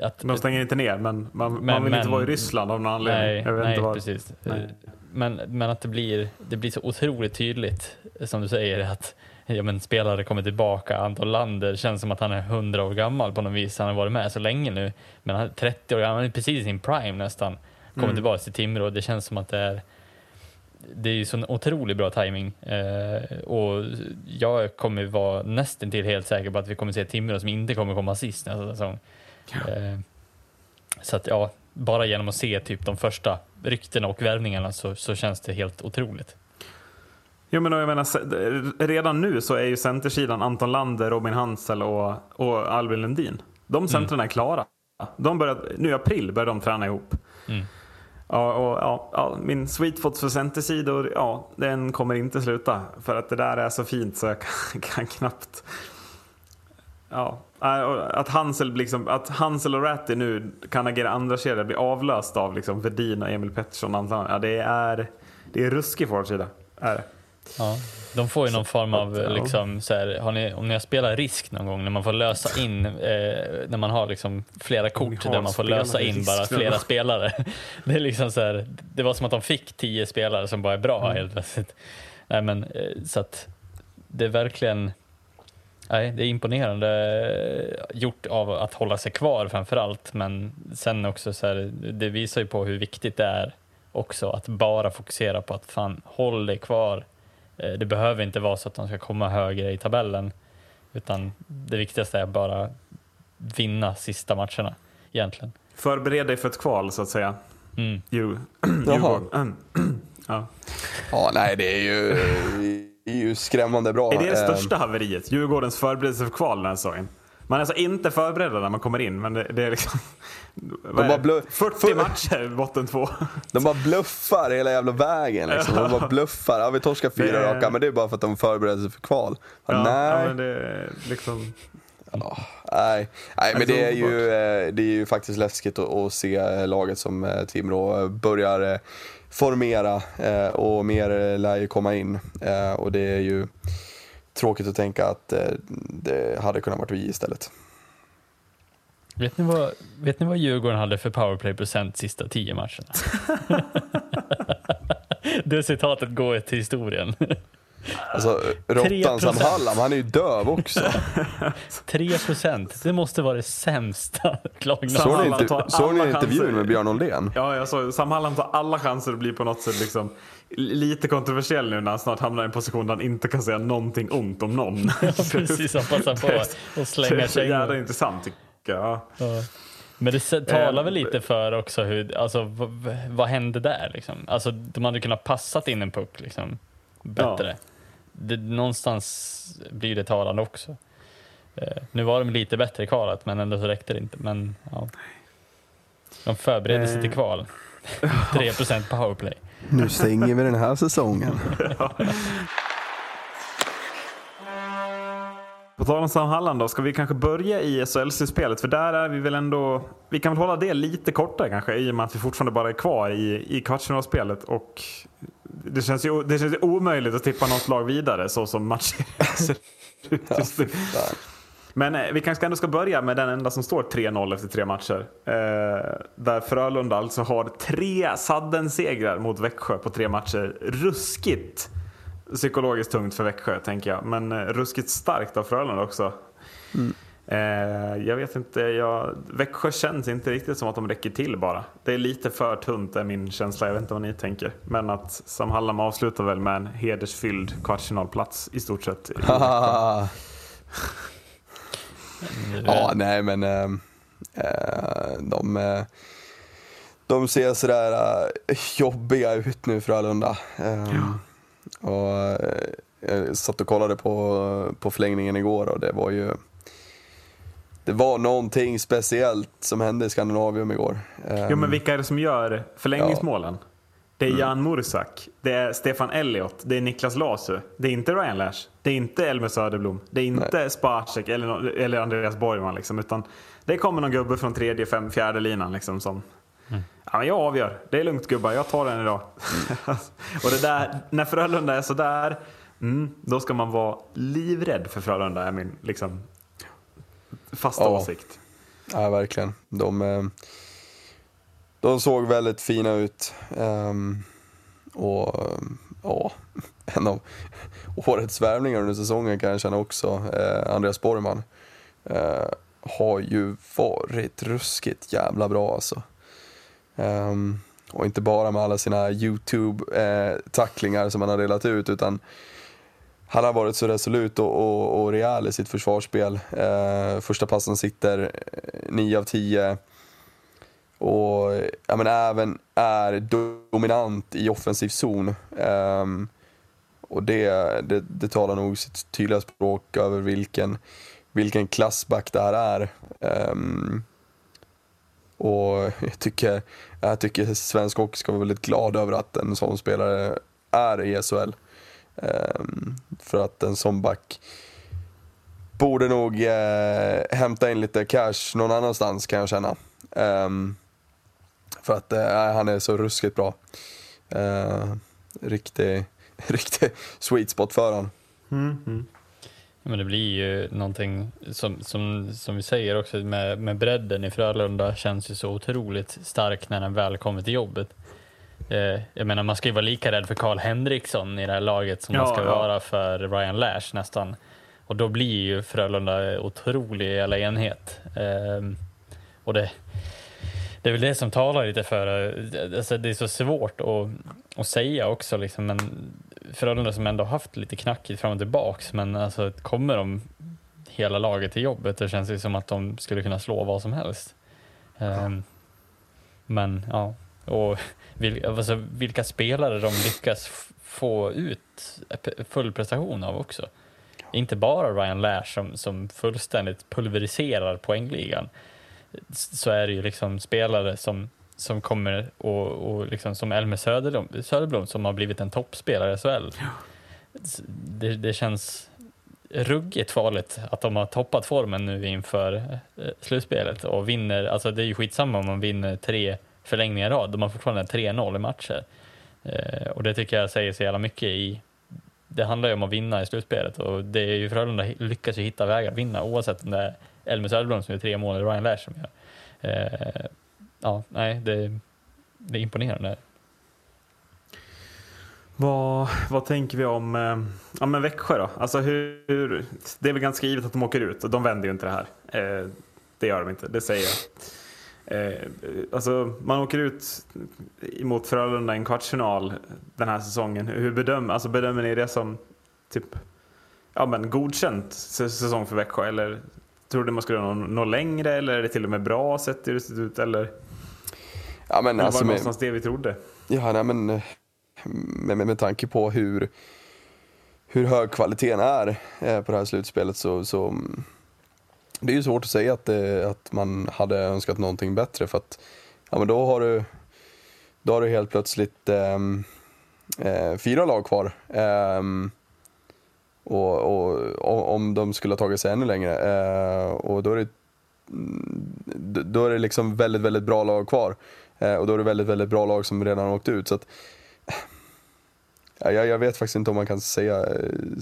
att De stänger inte ner, men man, man Men- vill inte men- vara i Ryssland av någon anledning. nej, nej inte var. precis Nej. Eh, Men, men att det blir, det blir så otroligt tydligt som du säger att ja, men spelare kommer tillbaka. Anton Lander känns som att han är 100 år gammal på något vis. Han har varit med så länge nu. Men han är 30 år gammal, han är precis i sin prime nästan. Kommer Mm. tillbaka till Timrå. Det känns som att det är det är ju sån otroligt bra timing eh, och jag kommer vara nästan till helt säker på att vi kommer se Timrå som inte kommer komma sist nästa säsong. Eh, så att ja, bara genom att se typ de första ryktena och värvningarna så, så känns det helt otroligt. Jo, men jag menar, redan nu så är ju centersidan Anton Lander, Robin Hansel och, och Albin Lundin. De centrarna är klara. De börjar, nu i april börjar de träna ihop. Mm. Ja, och, ja, ja, min sweet spot för centersidor, ja, den kommer inte sluta. För att det där är så fint så jag kan, (laughs) kan knappt... Ja, äh, att Hansel, liksom, att Hansel och Ratti nu kan agera andra kedja blir avlöst av liksom Vedin och Emil Pettersson. och Ja, det är, det är ruskig forwardsida. Är det. Ja, de får ju någon form av, ja. liksom, så här, ni, om ni har spelat risk någon gång när man får lösa in, eh, när man har liksom flera kort har där man får lösa in bara flera spelare. (laughs) Det, är liksom så här, det var som att de fick tio spelare som bara är bra Mm. helt plötsligt. Nej, men, eh, så att det är verkligen nej, det är imponerande eh, gjort av att hålla sig kvar framför allt, men sen också så här, det visar ju på hur viktigt det är också att bara fokusera på att fan, håll dig kvar. Eh, Det behöver inte vara så att de ska komma högre i tabellen, utan det viktigaste är bara vinna sista matcherna egentligen. Förbered dig för ett kval så att säga. Mm. (clears throat) Jaha. Djurgården. (clears throat) ja. Ja, nej det är ju, det är ju skrämmande bra. Är det det Eh, största haveriet? Djurgårdens förberedelse för kval den här säsongen? Man är alltså inte förberedd när man kommer in, men det, det är liksom... är bara blö- 40 för- matcher, botten två. De bara bluffar hela jävla vägen. Liksom. De bara bluffar. Ja, vi torskar fyra Det- raka, men det är bara för att de förbereder sig för kval. Ja, Ja, nej, Ja, men det är liksom... nej. nej, men det är ju, eh, det är ju faktiskt läskigt att, att se laget som eh, Timrå eh, börjar eh, formera eh, och mer eh, lär ju komma in. Eh, Och det är ju tråkigt att tänka att eh, det hade kunnat varit vi istället. Vet ni, vad, vet ni vad Djurgården hade för powerplay-procent sista tio matcherna? (laughs) det citatet går till historien. Alltså, Råttan Sam 3%. Hallam, han är ju döv också. (laughs) 3 procent, det måste vara det sämsta klagna. Sam Såg ni, inte, såg intervjun chanser. med Björn Oldén? Ja, jag såg Sam Hallam tar alla chanser att bli på något sätt liksom lite kontroversiell nu när han snart hamnar i en position där han inte kan säga någonting ont om någon. (laughs) Precis, han passar på att (laughs) Det slänga är så sig jävla in. intressant tycker jag. Ja. Men det talar Eh, väl lite för också hur, alltså vad, hände där liksom? Alltså de hade kunnat passat in en puck liksom bättre. Det, någonstans blir det talande också. Eh, nu var de lite bättre i kvalet men ändå så räckte det inte. Men ja. De förberedde sig till Eh. kval. (laughs) 3 powerplay. Nu stänger vi den här säsongen. På tal om Sam Halland då, ska vi kanske börja i SHL-slutspelet? För där är vi väl ändå... Vi kan väl hålla det lite kortare kanske i och med att vi fortfarande bara är kvar i, i kvartsfinalspelet. Och det känns, ju, det känns ju omöjligt att tippa något lag vidare så som matchen (laughs) ser ut just nu. Men eh, vi kanske ändå ska börja med den enda som står 3-0 efter tre matcher. Eh, där Frölunda alltså har tre sadden-segrar mot Växjö på tre matcher. Ruskigt psykologiskt tungt för Växjö tänker jag. Men eh, ruskigt starkt av Frölunda också. Eh, jag vet inte, jag, Växjö känns inte riktigt som att de räcker till bara. Det är lite för tunt är min känsla, jag vet inte vad ni tänker. Men att Sam Hallam avslutar väl med en hedersfylld kvartsfinalplats i stort sett. (laughs) Växjö. ja, nej men eh, de, eh, de ser sådär eh, jobbiga ut nu Frölunda. Eh, och, eh, jag satt och kollade på, på förlängningen igår och det var ju det var någonting speciellt som hände i Skandinavium igår. Jo men vilka är det som gör förlängningsmålen? Det är Jan Mursak, det är Stefan Elliot, det är Niklas Lasu, det är inte Ryan Lash, det är inte Elmer Söderblom, det är inte Spacek eller, eller Andreas Borgman liksom, utan det kommer någon gubbe från tredje, fem, fjärde linan liksom som Ja, men jag avgör. Det är lugnt gubbar, jag tar den idag. (laughs) och det där, när Frölunda är sådär, mm, då ska man vara livrädd för Frölunda är min liksom, fasta Ja. åsikt. Ja, verkligen. De, eh, de såg väldigt fina ut. Um, och ja, (laughs) en av årets värvningar under säsongen kan jag känna också, eh, Andreas Borgman, eh, har ju varit ruskigt jävla bra alltså. Ehm, och inte bara med alla sina YouTube-tacklingar eh, som han har delat ut, utan han har varit så resolut och, och, och rejäl i sitt försvarsspel. Eh, första passen sitter eh, 9 av 10. Och ja, men även är dominant i offensiv zon. Um, och det, det, det talar nog sitt tydliga språk över vilken, vilken klassback det här är. Um, och jag tycker, jag tycker svensk hockey ska vara väldigt glad över att en sån spelare är i SHL. Um, ehm, för att en sån back borde nog eh, hämta in lite cash någon annanstans kan jag känna. Um, för att eh, han är så ruskigt bra. Uh, riktig, (laughs) riktig sweet spot för han. Ja, Men det blir ju någonting som, som, som vi säger också med, med bredden i Frölunda känns ju så otroligt stark när den väl kommer till jobbet. Eh, jag menar man ska ju vara lika rädd för Karl Henriksson i det här laget som Ja, man ska ja. vara för Ryan Lash nästan. Och då blir ju Frölunda otrolig jävla enhet. Eh, och det, det är väl det som talar lite för det. alltså det är så svårt att, att säga också liksom, men Frölunda som ändå haft lite knackigt fram och tillbaks, men alltså kommer de hela laget till jobbet, det känns ju som att de skulle kunna slå vad som helst. Um, men ja, och vil, alltså, vilka spelare de lyckas få ut full prestation av också. Inte bara Ryan Lash som, som fullständigt pulveriserar poängligan, så är det ju liksom spelare som, som kommer och, och liksom som Elmer Söderblom, Söderblom som har blivit en toppspelare i SHL. Det, det känns ruggigt farligt att de har toppat formen nu inför eh, slutspelet och vinner, alltså det är ju skitsamma om man vinner tre förlängningar i rad, de har fortfarande 3-0 i matcher. Eh, och det tycker jag säger så jävla mycket i det handlar ju om att vinna i slutspelet och det är ju Frölunda lyckas ju hitta vägar att vinna oavsett om det är Elmer Söderblom som gör tre mål eller Ryan Lash som gör. Eh, ja, nej, det, det är imponerande. Vad, vad tänker vi om eh, ja, men Växjö då? Alltså hur, hur, det är väl ganska givet att de åker ut och de vänder ju inte det här. Eh, det gör de inte, det säger jag. Eh, alltså, man åker ut mot Frölunda i en kvartsfinal den här säsongen. Hur bedöm, alltså, bedömer ni det som typ, ja, men godkänt säsong för Växjö? Eller tror du man skulle nå, nå längre? Eller är det till och med bra sett hur det ser ut? Eller, Ja, men alltså, var det med, någonstans det vi trodde? ja, nej, men, eh, med, med, med tanke på hur, hur hög kvaliteten är eh, på det här slutspelet så, så mm, det är ju svårt att säga att, det, att man hade önskat någonting bättre för att ja, men då har du, då har du helt plötsligt ehm, eh, fyra lag kvar. Ehm, och, och, och om de skulle ha tagit sig ännu längre. Eh, och då är det mm, då är det liksom väldigt, väldigt bra lag kvar. Eh, och då är det väldigt, väldigt bra lag som redan har åkt ut. Så att, ja, jag, vet faktiskt inte om man kan säga,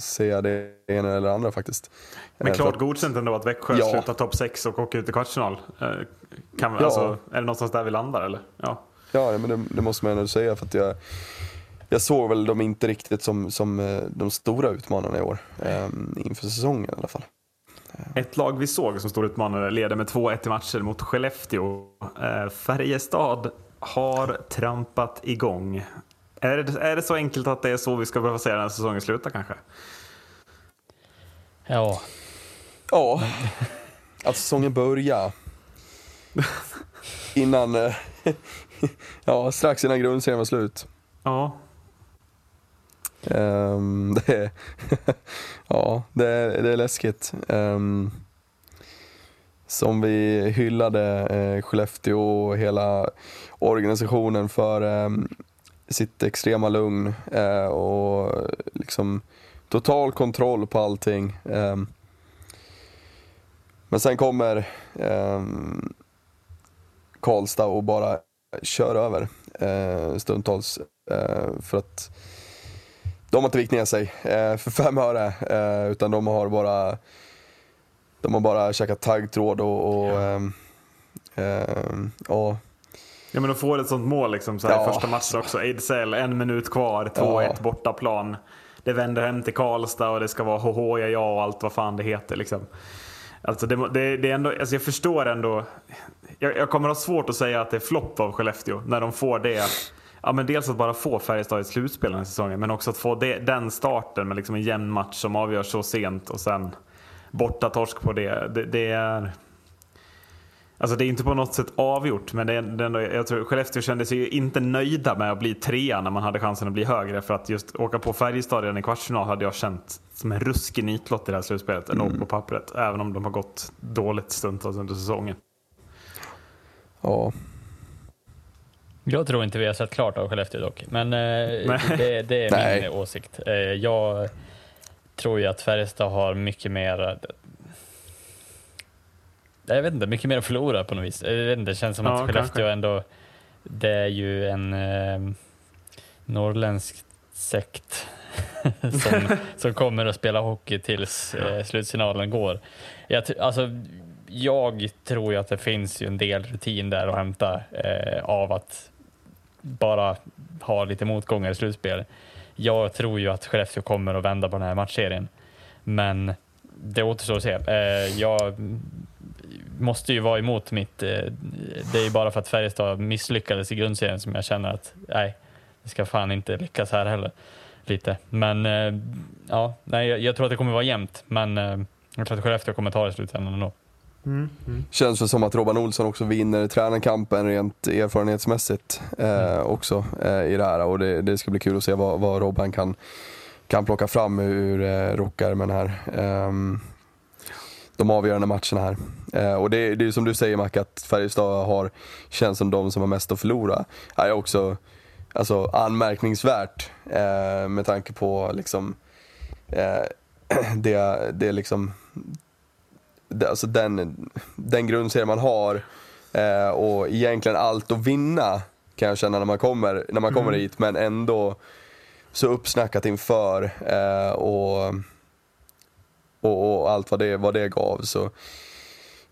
säga det ena eller andra faktiskt. Men Eh, klart att- godkänt ändå att Växjö Ja. slutar topp 6 och åker ut i kvartsfinal. Eh, Kan, Ja. alltså, är det någonstans där vi landar eller? Ja. Ja, men det, det måste man ändå säga för att jag, jag såg väl dem inte riktigt som, som eh, de stora utmanarna i år. Eh, inför säsongen i alla fall. Ett lag vi såg som stor utmanare leder med 2-1 i matcher mot Skellefteå. Eh, Färjestad har trampat igång. Är det, är det så enkelt att det är så vi ska behöva säga när säsongen slutar kanske? Ja, Ja, att säsongen börjar. Innan, eh, (laughs) ja strax innan grundserien var slut. Ja. Um, (laughs) det, är, (laughs) ja, det, är, det är läskigt. Um, som vi hyllade eh, Skellefteå och hela organisationen för eh, sitt extrema lugn eh, och liksom total kontroll på allting. Eh, men sen kommer eh, Karlstad och bara kör över eh, stundtals. Eh, för att de har inte vikt ner sig eh, för fem öre, eh, utan de har bara de har bara käkat taggtråd och, och ehm, ehm, ja, Ja men de får ett sånt mål liksom så här, Ja. första matchen också. Ejdsell, en minut kvar, 2-1 Ja. bortaplan. Det vänder hem till Karlstad och det ska vara HH, ja, ja och allt vad fan det heter liksom. Alltså det, det, det är ändå, alltså jag förstår ändå. Jag, jag kommer ha svårt att säga att det är flopp av Skellefteå när de får det. Ja, men dels att bara få Färjestad i slutspel den här säsongen, men också att få det, den starten med liksom en jämn match som avgörs så sent och sen borta torsk på det. Det, det är... Alltså det är inte på något sätt avgjort, men det är, det är ändå, jag tror Skellefteå kände sig ju inte nöjda med att bli trea när man hade chansen att bli högre. För att just åka på Färjestad redan i kvartsfinal hade jag känt som en ruskig nitlott i det här slutspelet, ändå på pappret. Även om de har gått dåligt stundtals under säsongen. ja, jag tror inte vi har sett klart av Skellefteå dock, men eh, (laughs) det, det är Nej. min åsikt. Eh, jag tror ju att Färjestad har mycket mer eh, jag vet inte, mycket mer att förlora på något vis. Jag vet inte, det känns som Ja, att Skellefteå kanske. ändå, det är ju en eh, norrländsk sekt (laughs) som, (laughs) som kommer att spela hockey tills eh, slutsignalen går. Jag, alltså, jag tror ju att det finns ju en del rutin där att hämta eh, av att bara ha lite motgångar i slutspel. Jag tror ju att Skellefteå kommer att vända på den här matchserien, men det återstår att se. Eh, jag måste ju vara emot mitt... Eh, det är ju bara för att Färjestad misslyckades i grundserien som jag känner att nej, det ska fan inte lyckas här heller. Lite. Men eh, ja, nej, jag, tror att det kommer vara jämnt, men jag tror att Skellefteå kommer ta det i slutändan ändå känns väl som att Robban Olsson också vinner tränarkampen rent erfarenhetsmässigt eh, också eh, i det här och det, det ska bli kul att se vad, vad Robban kan, kan plocka fram ur eh, rockärmen här. Ehm, de avgörande matcherna här. Eh, och det, det är som du säger Mac, att Färjestad har, känns som de som har mest att förlora. Det är också alltså, anmärkningsvärt eh, med tanke på liksom eh, (clears throat) det, det liksom alltså den, den grundserie man har eh, och egentligen allt att vinna kan jag känna när man kommer, när man kommer hit men ändå så uppsnackat inför eh, och, och, och allt vad det, vad det gav så,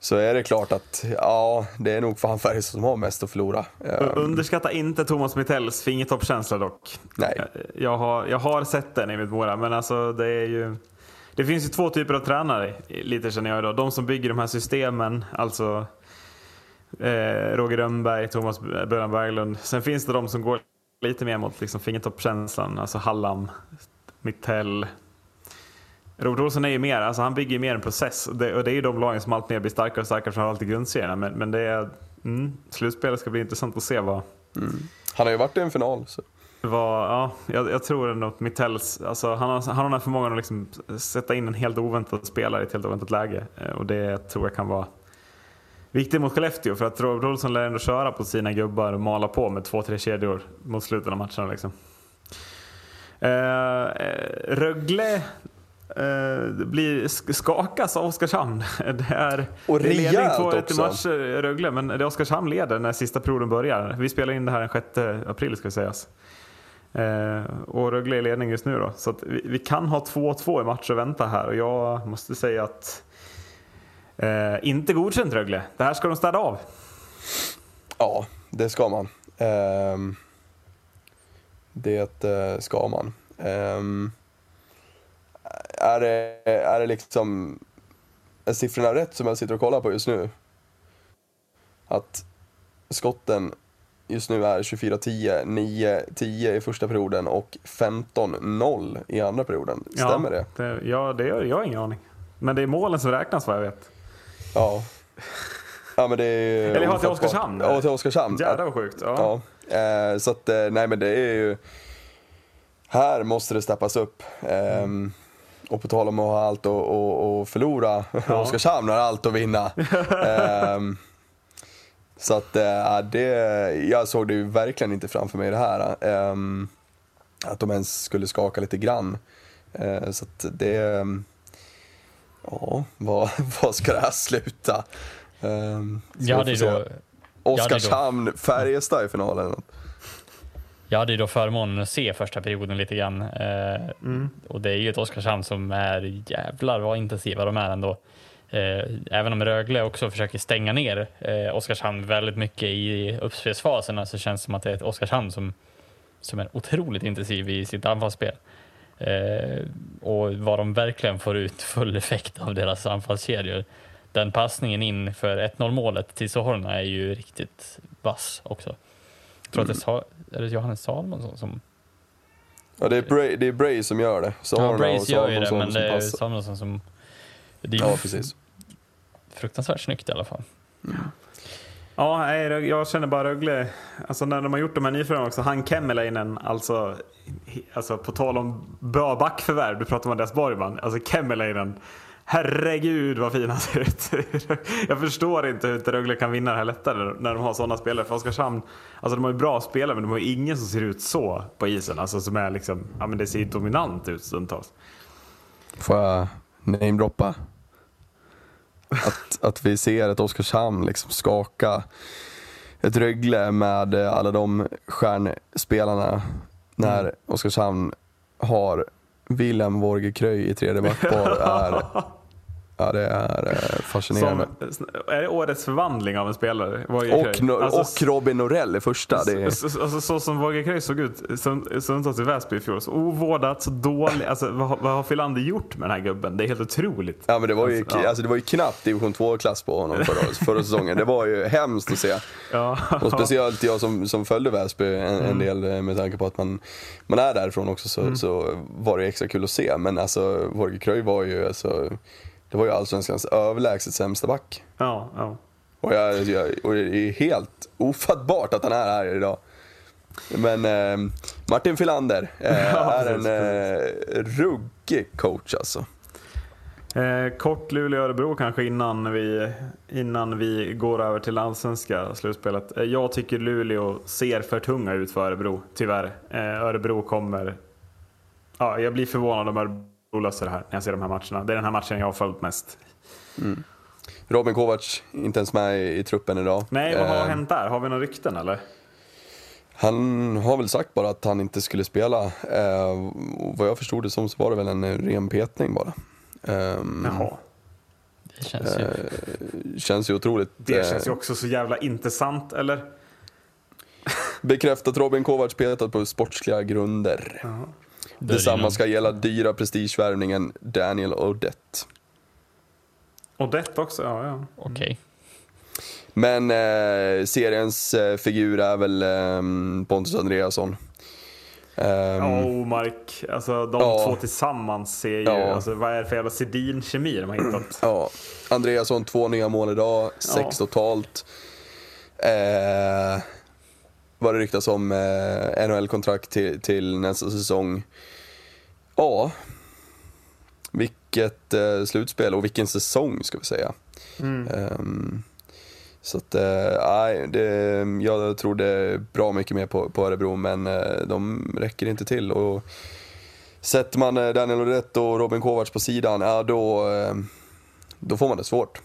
så är det klart att ja, det är nog fan Färjestad som har mest att förlora. Eh, Underskatta inte Thomas Mittells fingertoppskänsla dock. Nej. Jag har, jag har sett den i mitt Mora, men alltså det är ju... Det finns ju två typer av tränare, lite känner jag idag. De som bygger de här systemen, alltså eh, Roger Rönnberg, Thomas Bröderna Berglund. Sen finns det de som går lite mer mot liksom, fingertoppskänslan, alltså Hallam, Mittell. Robert Olsson är ju mer, alltså han bygger ju mer en process. Och det, och det är ju de lagen som allt mer blir starkare och starkare framförallt i grundserierna. Men, men det är, mm, slutspelet ska bli intressant att se vad, mm. Han har ju varit i en final. Så vad ja, jag, jag tror ändå att Mittells, alltså han har, han har den här förmågan att liksom sätta in en helt oväntad spelare i ett helt oväntat läge. Eh, Och det tror jag kan vara viktigt mot Skellefteå för att Robert Olsson lär ändå köra på sina gubbar och mala på med två, tre kedjor mot slutet av matcherna. Liksom. Eh, eh, Rögle eh, blir, sk- skakas av Oskarshamn. (laughs) Det är, Och det är ledning rejält 2-1 i matcher Rögle, men det är Oskarshamn leder när sista perioden börjar. Vi spelar in det här den 6 april ska sägas. Eh, och Rögle är i ledning just nu då. Så att vi, vi kan ha 2-2 i match och vänta här och jag måste säga att eh, inte godkänt Rögle. Det här ska de städa av. Ja, det ska man. Ehm, det eh, ska man. Ehm, är, det, är det liksom... Är siffrorna rätt som jag sitter och kollar på just nu? Att skotten just nu är 24-10, 9-10 i första perioden och 15-0 i andra perioden. Stämmer ja, det? det? Ja, det gör jag har ingen aning. Men det är målen som räknas vad jag vet. Ja. Ja men det är Eller ja, till. Oskarshamn. Ja, till Oskarshamn. Jävlar vad sjukt. Ja. Ja, eh, så att, eh, nej men det är ju... Här måste det steppas upp. Ehm, och på tal om att ha allt att och, och förlora, Oskarshamn har allt att vinna. (laughs) Så att eh, det, jag såg det ju verkligen inte framför mig det här. ehm, att de ens skulle skaka lite grann. Eh, så att det... ehm, Ja, vad, (laughs) vad ska det här sluta? Um, Jag hade ju då, Oskarshamn, Färjestad i finalen. jag hade ju då förmånen att se första perioden lite grann. Eh, Och det är ju ett Oskarshamn som är jävlar vad intensiva de är ändå. Eh, även om Rögle också försöker stänga ner eh, Oskarshamn väldigt mycket i uppspelsfaserna så känns det som att det är ett Oskarshamn som, som är otroligt intensiv i sitt anfallsspel. Eh, och vad de verkligen får ut full effekt av deras anfallskedjor. Den passningen in för 1-0 målet till Sohorna är ju riktigt vass också. Jag tror att det är, är det Johannes Salomonsson som... Ja, det är Bray, det är Bray som gör det. Så Ja, Brace gör ju det, men det är. Salomonsson som... Det är Ja, precis. Fruktansvärt snyggt i alla fall. Ja, nej, Rög- jag känner bara Rögle, alltså när de har gjort de här nyförvärven också, han Kemmelainen, alltså, alltså på tal om bra backförvärv, du pratar om Andreas Borgman, alltså Kemmelainen, herregud vad fin han ser ut. (laughs) jag förstår inte hur inte Rögle kan vinna det här lättare när de har sådana spelare. För Oskarshamn, alltså de har ju bra spelare men de har ju ingen som ser ut så på isen, alltså som är liksom, ja men det ser ju dominant ut stundtals. Får jag namedroppa? Att, att vi ser ett Oskarshamn liksom skaka ett Rögle med alla de stjärnspelarna när Mm. Oskarshamn har Willem Vorge Kröj i tredje backpar är, (laughs) ja, det är eh, Som, fascinerande. är det årets förvandling av en spelare? Och, no, Alltså, och Robin Norell i första. Är, Så, så, alltså, så som Roger Kröj såg ut stund- stundtals i Väsby i fjol. Så ovårdat, så dålig. Alltså, vad, har- vad har Filander gjort med den här gubben? Det är helt otroligt. Ja men det var ju, Alltså, ja. alltså, det var ju knappt division 2-klass på honom förra, förra säsongen. Det var ju hemskt att se. Ja. Och speciellt jag som, som följde Väsby en, en del eh, med tanke på att man, man är därifrån också så, så var det extra kul att se. Men alltså Vorge Kröj var ju, alltså, det var ju allsvenskans överlägset sämsta back. Ja, ja. Och, jag, jag, och det är helt ofattbart att han är här idag. Men eh, Martin Filander eh, (laughs) Ja, är en eh, ruggig coach alltså. Eh, kort Luleå-Örebro kanske innan vi, innan vi går över till allsvenska slutspelet. Eh, jag tycker Luleå ser för tunga ut för Örebro, tyvärr. Eh, Örebro kommer... Ja, jag blir förvånad om Örebro löser det här när jag ser de här matcherna. Det är den här matchen jag har följt mest. Robin Kovacs, inte ens med i, i truppen idag. Nej, vad har Eh, hänt där? Har vi några rykten eller? Han har väl sagt bara att han inte skulle spela. Eh, vad jag förstod det som så var det väl en ren petning bara. Ehm, Jaha. Det känns ju... eh, känns ju otroligt. Det eh, känns ju också så jävla intressant, eller? Bekräftat Robin Kovacs petat på sportsliga grunder. Det Detsamma ska gälla dyra prestigevärvningen Daniel Odette. Och det också, ja. ja. Okej. Men eh, seriens eh, figur är väl eh, Pontus Andreasson. Ehm, Ja, Omark, alltså de Ja. två tillsammans ser ju, Ja. alltså vad är det för jävla Sedin-kemi de har hittat? Ja, Andreasson två nya mål idag, sex Ja. totalt. Eh, vad det ryktas om eh, NHL-kontrakt till, till nästa säsong. Ja, vilket eh, slutspel och vilken säsong ska vi säga. Ehm, så att, eh, nej, det, jag trodde bra mycket mer på, på Örebro men eh, de räcker inte till. Och sätter man eh, Daniel Odette och Robin Kovacs på sidan, ja då, eh, då får man det svårt.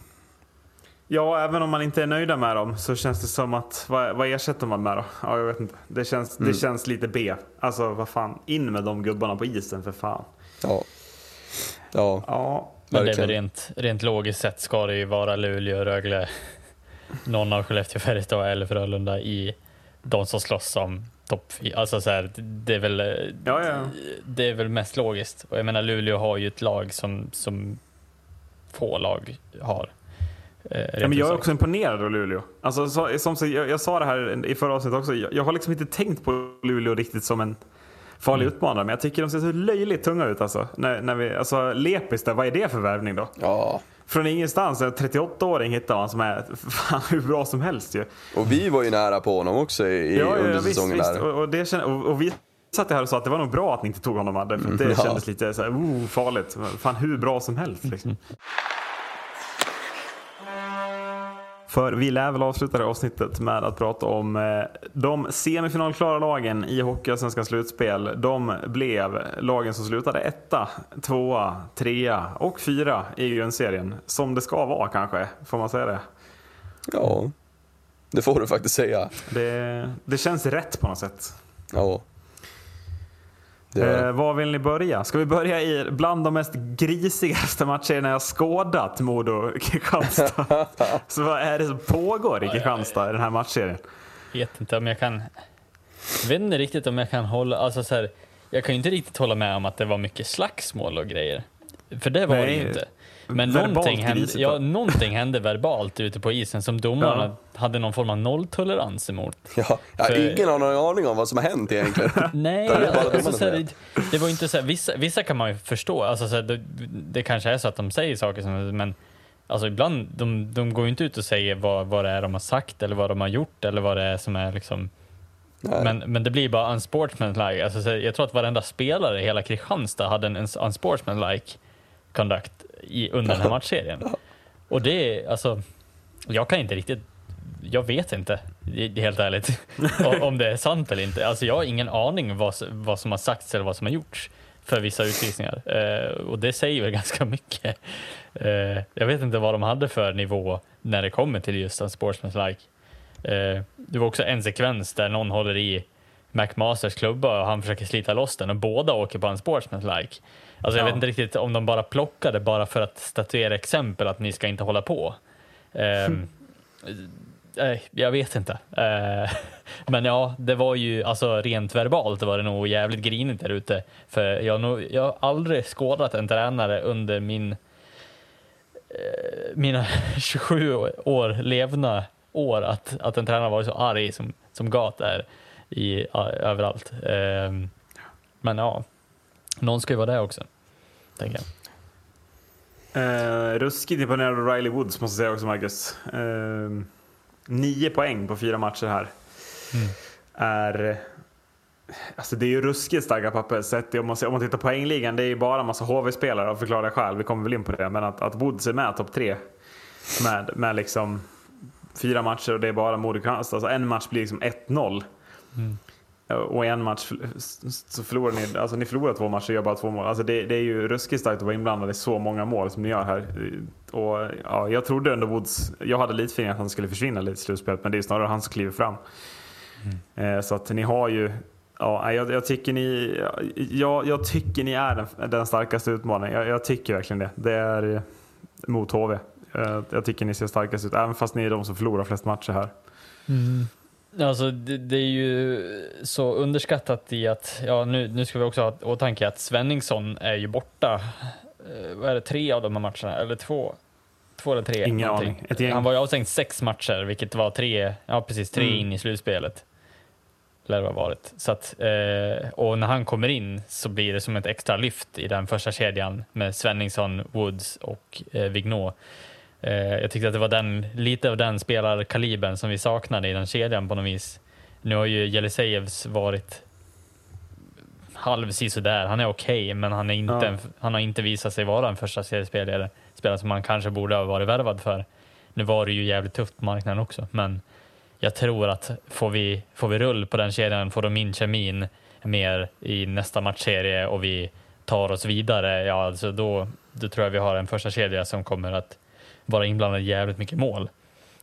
Ja, även om man inte är nöjda med dem så känns det som att, vad, vad ersätter man med då? Ja, jag vet inte. Det känns, det känns lite B. Alltså vad fan, in med de gubbarna på isen för fan. Ja. Ja, Ja, Men det är väl rent, rent logiskt sett ska det ju vara Luleå, Rögle, någon av Skellefteå, Färjestad eller Frölunda i de som slåss om topp. Alltså så här, det är väl ja, ja. det är väl mest logiskt. Och jag menar Luleå har ju ett lag som, som få lag har. Eh, Ja, men jag är också imponerad av Luleå. Alltså, så, som, så, jag, jag sa det här i förra avsnittet också. Jag, jag har liksom inte tänkt på Luleå riktigt som en farlig Mm. utmanare. Men jag tycker de ser så löjligt tunga ut. Alltså. När, när vi, alltså Lepis där, vad är det för värvning då? ja. Från ingenstans, en 38-åring hittar man som är (laughs) fan hur bra som helst ju. Och vi var ju nära på honom också i, i under visst, säsongen visst. där. Och, och, det kände, och, och vi satt här och sa att det var nog bra att ni inte tog honom. Adde, För det Mm, (laughs) ja. kändes lite så här, oh, farligt. Fan hur bra som helst liksom. (laughs) För vi lär väl avsluta det avsnittet med att prata om eh, de semifinalklara lagen i Hockeyallsvenskans slutspel. De blev lagen som slutade etta, tvåa, trea och fyra i grundserien. Som det ska vara kanske, får man säga det? Ja, det får du faktiskt säga. Det, det känns rätt på något sätt. Ja. Det, Eh, var vill ni börja? Ska vi börja i bland de mest grisigaste matcherna jag skådat Modo-Kristianstad? (laughs) Så vad är det som pågår i Kristianstad i den här matchserien? vet inte om jag kan... Jag vet inte riktigt om jag kan hålla... Alltså så här, jag kan ju inte riktigt hålla med om att det var mycket slagsmål och grejer. För det var det Nej, ju inte. Men någonting hände, ja, någonting hände verbalt ute på isen som domarna Ja. hade någon form av nolltolerans emot. ja, har för- ingen har aning om vad som har hänt egentligen. (laughs) Nej, Det bara alltså, det, det var inte så här, vissa, vissa kan man ju förstå, alltså, så här, det, det kanske är så att de säger saker som, men alltså, ibland, de, de går ju inte ut och säger vad, vad det är de har sagt eller vad de har gjort eller vad det är som är liksom Nej. men, men det blir bara unsportsmanlike. Alltså, jag tror att varenda spelare i hela Kristianstad hade en uns- unsportsmanlike conduct i, under den här (laughs) matchserien. Och det är alltså, jag kan inte riktigt, jag vet inte, helt ärligt, (laughs) om det är sant eller inte. Alltså jag har ingen aning vad, vad som har sagts eller vad som har gjorts för vissa utvisningar. Eh, och det säger väl (laughs) ganska mycket. Eh, jag vet inte vad de hade för nivå när det kommer till just unsportsmanlike. Eh, det var också en sekvens där någon håller i McMasters klubba och han försöker slita loss den och båda åker på en sportsmanlike. Alltså jag Ja. vet inte riktigt om de bara plockade bara för att statuera exempel att ni ska inte hålla på. Ehm, nej, jag vet inte. Eh, (laughs) men ja, det var ju alltså rent verbalt var det nog jävligt grinigt där ute. För jag, har nog, jag har aldrig skådat en tränare under min eh, mina (laughs) 27 år levna år att, att en tränare var så arg som, som Gat är i, ja, överallt. Ehm, men ja, någon ska ju vara det också. Tänker jag. Eh, ruskigt imponerad av Riley Woods måste jag säga också Marcus. Eh, nio poäng på fyra matcher här. Är... Alltså det är ju ruskigt starka papper. Sett om, man, om man tittar på poängligan, det är ju bara en massa HV-spelare och förklara själv. Vi kommer väl in på det. Men att, att Woods är med topp tre med, med liksom fyra matcher och det är bara Modo Kristianstad. Alltså en match blir liksom 1-0. Och i en match så förlorar ni, alltså ni förlorar två matcher och gör bara två mål. Alltså det, det är ju ruskigt starkt att vara inblandad i så många mål som ni gör här. Och ja, jag trodde ändå Woods, jag hade lite feeling att han skulle försvinna lite i slutspelet men det är snarare han som kliver fram. Eh, så att ni har ju, ja, jag, jag tycker ni, jag, jag tycker ni är den, den starkaste utmaningen. Jag, jag tycker verkligen det. Det är eh, mot HV. Eh, jag tycker ni ser starkast ut, även fast ni är de som förlorar flest matcher här. Alltså det, det är ju så underskattat i att, ja nu, nu ska vi också ha i åtanke att Svenningsson är ju borta, eh, vad är det, tre av de här matcherna, eller två? Två eller tre? Ingen aning. Han var ju avstängd sex matcher, vilket var tre, ja precis, tre Mm. in i slutspelet. Lär det ha varit. Så att, eh, och när han kommer in så blir det som ett extra lyft i den första kedjan med Svenningsson, Woods och eh, Vignot. Eh, jag tyckte att det var den, lite av den spelarkalibern som vi saknade i den kedjan på något vis. Nu har ju Jelisejevs varit halv sådär. Han är okej, men han, är inte Ja. en, han har inte visat sig vara en första seriespelare spelare som man kanske borde ha varit värvad för. Nu var det ju jävligt tufft på marknaden också, men jag tror att får vi, får vi rull på den kedjan, får de in kemin mer i nästa matchserie och vi tar oss vidare, ja alltså då, då tror jag vi har en första kedja som kommer att vara inblandad i jävligt mycket mål.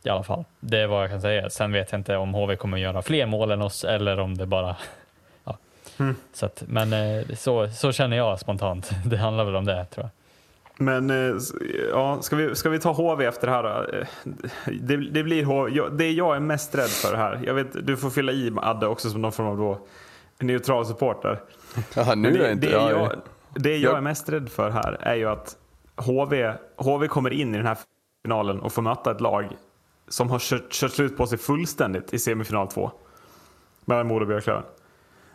I alla fall. Det är vad jag kan säga. Sen vet jag inte om HV kommer göra fler mål än oss eller om det bara... (laughs) Ja. Mm. Så att, men eh, så, så känner jag spontant. (laughs) Det handlar väl om det tror jag. Men eh, ja, ska, vi, ska vi ta HV efter det här då? Eh, Det, det blir HV. Jag, det jag är mest rädd för här, jag vet, du får fylla i Adde också som någon form av då neutral supporter. (laughs) Ja, nu är det, det inte det, jag. jag, det jag- är mest rädd för här är ju att HV, HV kommer in i den här finalen och får möta ett lag som har kört, kört slut på sig fullständigt i semifinal 2. Mellan Modo och Björklöven.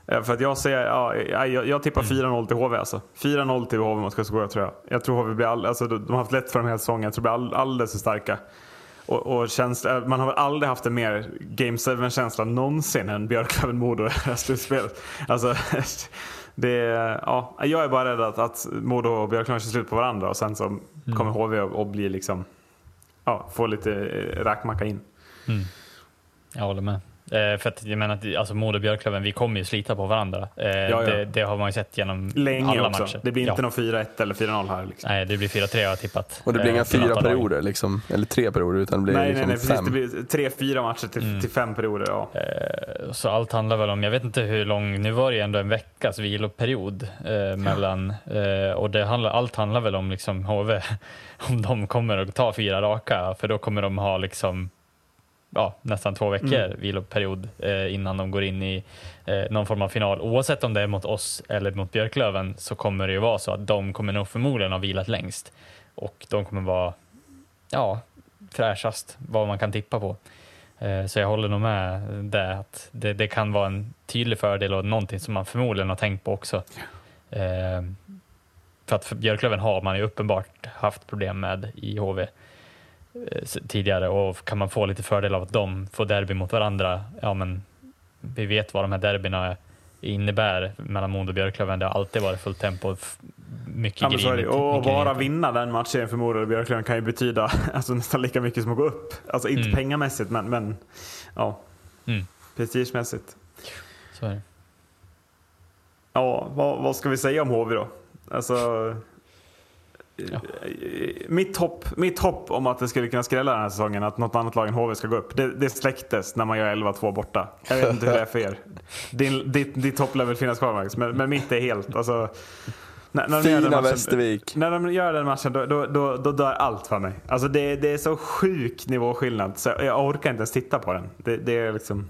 Eh, För att jag säger, ja, jag, jag tippar 4-0 till HV alltså. 4-0 till HV mot Karlskoga tror jag. Jag tror HV blir all, alltså, de har haft lätt för dem hela säsongen. Jag tror de blir all, alldeles för starka. Och, och känsla, man har väl aldrig haft en mer Game 7-känsla någonsin än Björklöven-Modo i det här slutspelet. Alltså, (laughs) det, ja, jag är bara rädd att, att Modo och Björklöven kör slut på varandra och sen så kommer HV att att bli liksom, ja, få lite eh, rackmacka räkmacka in. Mm. Jag håller med. Eh, för att jag menar att alltså Modo och Björklöven, vi kommer ju slita på varandra. Eh, ja. Det, det har man ju sett genom Länge alla också. matcher. Det blir inte ja. någon 4-1 eller 4-0 här. Liksom. Nej, det blir 4-3 har jag tippat. Och det blir Eh, inga något fyra perioder, liksom, eller tre perioder, utan det blir Nej, liksom nej, nej, precis. fem. Det blir tre, fyra matcher till, till fem perioder. Ja. Eh, Så allt handlar väl om, jag vet inte hur lång, nu var det ju ändå en veckas viloperiod eh, mellan, eh, och det handlar, allt handlar väl om liksom HV, (laughs) om de kommer att ta fyra raka, för då kommer de ha liksom ja, nästan två veckor viloperiod eh, innan de går in i eh, någon form av final. Oavsett om det är mot oss eller mot Björklöven så kommer det ju vara så att de kommer nog förmodligen ha vilat längst och de kommer vara ja, fräschast vad man kan tippa på. Eh, Så jag håller nog med det att det, det kan vara en tydlig fördel och någonting som man förmodligen har tänkt på också. Eh, För att för Björklöven har man ju uppenbart haft problem med i HV tidigare och kan man få lite fördel av att de får derby mot varandra, ja men vi vet vad de här derbyna innebär mellan Modo och Björklöven. Det har alltid varit fullt tempo, mycket Ja, grinigt, Och bara vinna den matchen för Modo och Björklöven kan ju betyda (laughs) alltså, nästan lika mycket som att gå upp. Alltså inte Mm. pengamässigt, men, men ja, Mm. prestigemässigt. Så är det. Ja, vad, vad ska vi säga om HV då? Alltså, Ja. mitt, hopp, mitt hopp om att det skulle kunna skrälla den här säsongen, att något annat lag än HV ska gå upp, det, det släcktes när man gör 11-2 borta. Jag vet inte hur det är för er. Din, ditt, ditt hopp lär väl finnas kvar Max, men, men mitt är helt... Alltså, när, när de gör den Fina matchen- Västervik. När de gör den matchen då, då, då, då dör allt för mig. Alltså det, det är så sjuk nivåskillnad så jag orkar inte ens titta på den. Det, det är liksom...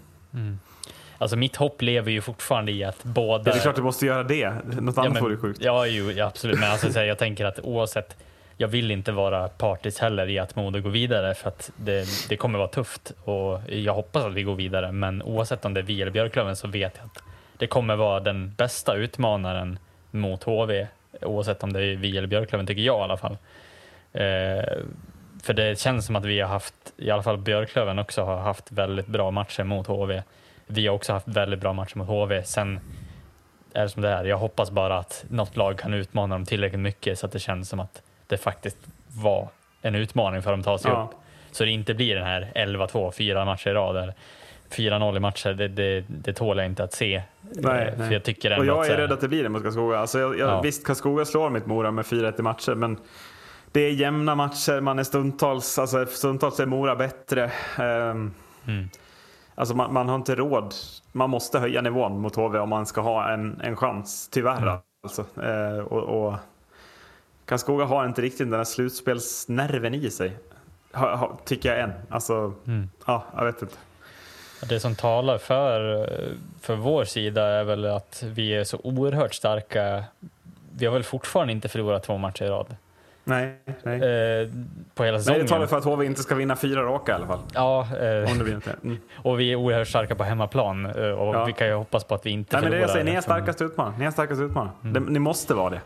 Alltså mitt hopp lever ju fortfarande i att båda... Det är klart du måste göra det. Något annat men- vore sjukt. Ja, ja, absolut. Men alltså, här, jag tänker att oavsett, jag vill inte vara partisk heller i att Modo går vidare för att det, det kommer vara tufft och jag hoppas att vi går vidare. Men oavsett om det är vi eller Björklöven så vet jag att det kommer vara den bästa utmanaren mot HV. Oavsett om det är vi eller Björklöven tycker jag i alla fall. Eh, för det känns som att vi har haft, i alla fall Björklöven också har haft väldigt bra matcher mot HV. Vi har också haft väldigt bra matcher mot HV. Sen är det som det är. Jag hoppas bara att något lag kan utmana dem tillräckligt mycket så att det känns som att det faktiskt var en utmaning för dem att ta sig Ja. upp. Så det inte blir den här 11-2, fyra matcher i rad. eller 4-0 i matcher, det, det, det tål jag inte att se. Nej, Eh, nej. För jag tycker Och jag är rädd att det blir det mot Karlskoga. Alltså jag, jag, Ja. Visst, Karlskoga slår mitt Mora med 4-1 i matcher, men det är jämna matcher. Man är stundtals, alltså stundtals är Mora bättre. Ehm, Mm. Alltså man, man har inte råd. Man måste höja nivån mot HV om man ska ha en, en chans, tyvärr. Alltså. Eh, och, och Karlskoga har inte riktigt den här slutspelsnerven i sig. Ha, ha, tycker jag än. Alltså, ja, jag vet inte. Det som talar för, för vår sida är väl att vi är så oerhört starka. Vi har väl fortfarande inte förlorat två matcher i rad Nej, nej. eh, på hela Nej, säsongen. det talar för att HV inte ska vinna fyra raka i alla fall. Ja, eh, Om det blir inte. Mm. (laughs) och vi är oerhört starka på hemmaplan eh, och Ja. vi kan ju hoppas på att vi inte Nej, men det jag säger, ni är starkast utmanare. Ni är starkast utmanare. Det- Ni måste vara det.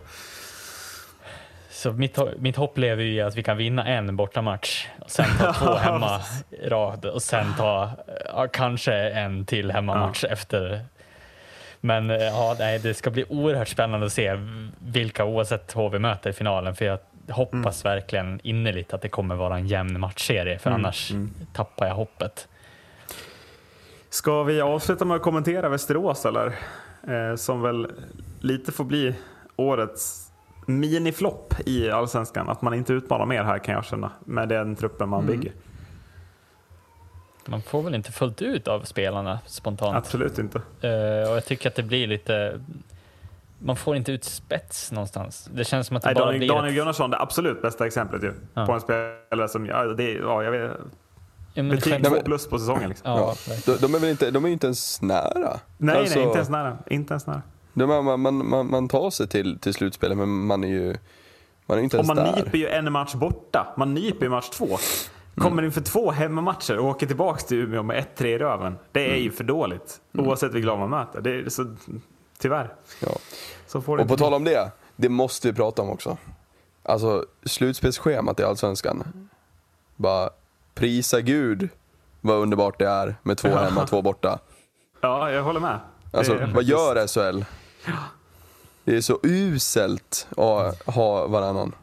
Så mitt, mitt hopp lever ju i att vi kan vinna en bortamatch, och sen ta två (laughs) hemma rad och sen ta ja, kanske en till hemmamatch efter. Men eh, ja, nej, det ska bli oerhört spännande att se vilka oavsett HV möter i finalen. För jag hoppas verkligen innerligt att det kommer vara en jämn matchserie, för annars tappar jag hoppet. Ska vi avsluta med att kommentera Västerås eller? Eh, som väl lite får bli årets miniflopp i Allsvenskan. Att man inte utmanar mer här kan jag känna. Med den truppen man bygger. Man får väl inte fullt ut av spelarna spontant. Absolut inte. Eh, och jag tycker att det blir lite... Man får inte ut spets någonstans. Det känns som att det Nej, bara Daniel, blir Daniel ett... Gunnarsson, det absolut bästa exemplet ju. Ja. På en spelare som, ja, det, ja jag vet, Ja, betyg själv- två plus på säsongen. Liksom. Ja. De, de är väl inte, de är inte ens nära. Nej, Alltså, nej, inte ens nära. Inte ens nära. de är, man, man, man, man tar sig till, till slutspelet men man är ju man är inte Och ens man där. nyper ju en match borta. Man nyper ju match två. Mm. Kommer inför två hemmamatcher och åker tillbaka till Umeå med 1-3 i röven. Det är Mm. ju för dåligt. Oavsett vilka lag man möter. Det är så, tyvärr. Ja. Så får det Och på tal om det, det måste vi prata om också. Alltså slutspelsschemat i Allsvenskan. Bara prisa Gud vad underbart det är med två hemma, två borta. Ja, jag håller med. Alltså vad gör SHL? Det är så uselt att ha varannan.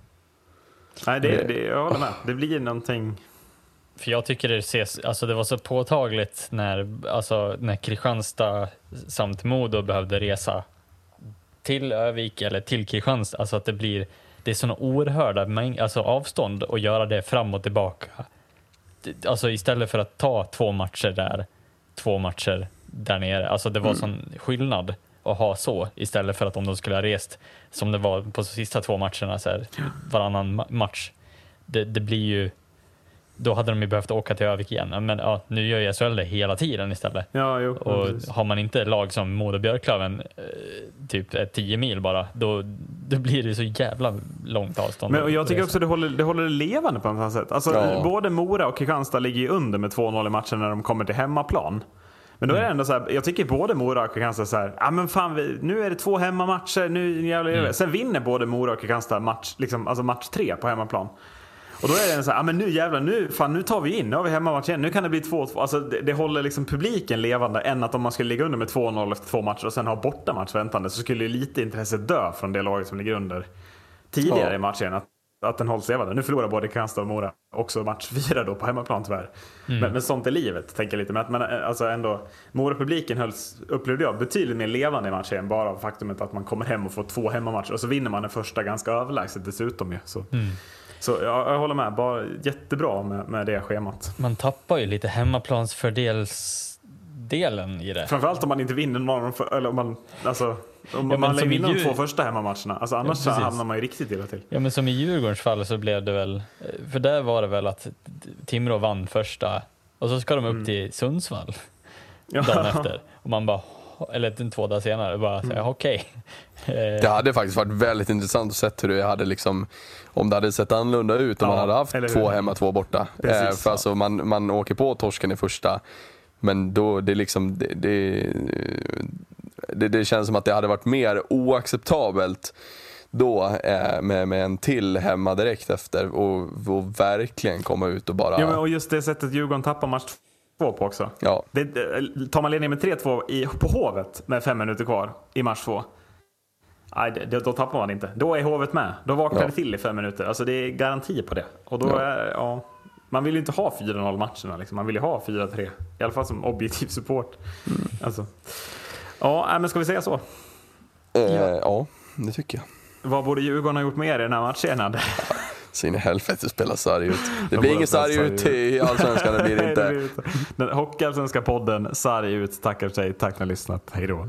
Nej, det, det, jag håller med. Det blir någonting... För jag tycker det ses, alltså det var så påtagligt när, alltså när Kristianstad samt Modo behövde resa till Övik eller till Kristianstad, alltså att det blir, det är såna oerhörda mäng, alltså avstånd och göra det fram och tillbaka. Alltså istället för att ta två matcher där, två matcher där nere, alltså det var Mm. sån skillnad att ha så istället för att om de skulle ha rest som det var på sista två matcherna, så här, varannan ma- match. Det, det blir ju då hade de ju behövt åka till Övik igen. Men ja, nu gör ju SHL det hela tiden istället. Ja, jo. Och precis. har man inte lag som Modo Björklöven, eh, typ är 10 mil bara, då, då blir det så jävla långt avstånd. Men och jag tycker också det håller, det håller det levande på något sätt. Alltså, Ja. Både Mora och Kristianstad ligger ju under med 2-0 i matchen när de kommer till hemmaplan. Men då är det ändå så här, jag tycker både Mora och Kristianstad så här, ja men fan vi, nu är det två hemmamatcher, nu jävlar det. Sen vinner både Mora och Kristianstad match, liksom, alltså match tre på hemmaplan. Och då är det så här, ja men nu jävlar, nu, fan, nu tar vi in, nu har vi hemmamatch igen, nu kan det bli 2-2. Alltså det, det håller liksom publiken levande än att om man skulle ligga under med 2-0 efter två matcher och sen ha bortamatch väntande så skulle ju lite intresset dö från det laget som ligger under tidigare Ja. i matchen. Att, att den hålls levande. Nu förlorar både Kristianstad och Mora också match (laughs) fyra då på hemmaplan tyvärr. Men, men sånt är livet, tänker jag lite. Men, att, men eh, alltså ändå, Mora-publiken hölls, upplevde jag, betydligt mer levande i matchen bara av faktumet att man kommer hem och får två hemmamatcher och så vinner man den första ganska överlägset dessutom ju. Så, så jag, jag håller med, bara jättebra med, med det schemat. Man tappar ju lite hemmaplansfördelsdelen i det. Framförallt om man inte vinner någon av de, för- eller om man, alltså, om men man som vinner de två första hemmamatcherna. Alltså annars precis. hamnar man ju riktigt illa till. Ja men som i Djurgårdens fall så blev det väl, för där var det väl att Timrå vann första och så ska de upp till Sundsvall dagen efter. Och man bara, eller två dagar senare, bara så här, okej. Eh, (laughs) Det hade faktiskt varit väldigt intressant att se hur det hade liksom, om det hade sett annorlunda ut om Ja, man hade haft två hemma, två borta. Precis, eh, för ja. alltså man, man åker på torsken i första, men då det liksom, det, det, det, det känns som att det hade varit mer oacceptabelt då eh, med, med en till hemma direkt efter och, och verkligen komma ut och bara, Ja, men, och just det sättet Djurgården tappar match två på också. ja, Det, tar man ledningen med 3-2 i, på Hovet med fem minuter kvar i match två. Nej, det, då tappar man inte. Då är Hovet med. Då vaknar Ja. det till i fem minuter. Alltså det är garanti på det. Och då Ja. är, ja, man vill ju inte ha 4-0 matcherna. Liksom. Man vill ju ha 4-3. I alla fall som objektiv support. Mm. Alltså. Ja, men ska vi säga så? eh, ja. det tycker jag. Vad borde Djurgården ha gjort mer i den här matchen? (laughs) Så in i helvete spela sarg ut. (laughs) Det De blir ingen sarg ut i Allsvenskan, det blir det (laughs) Nej, inte. blir inte. Den Hockeyallsvenska podden, sarg ut, tackar sig. Tack för att ni har lyssnat. Hej då.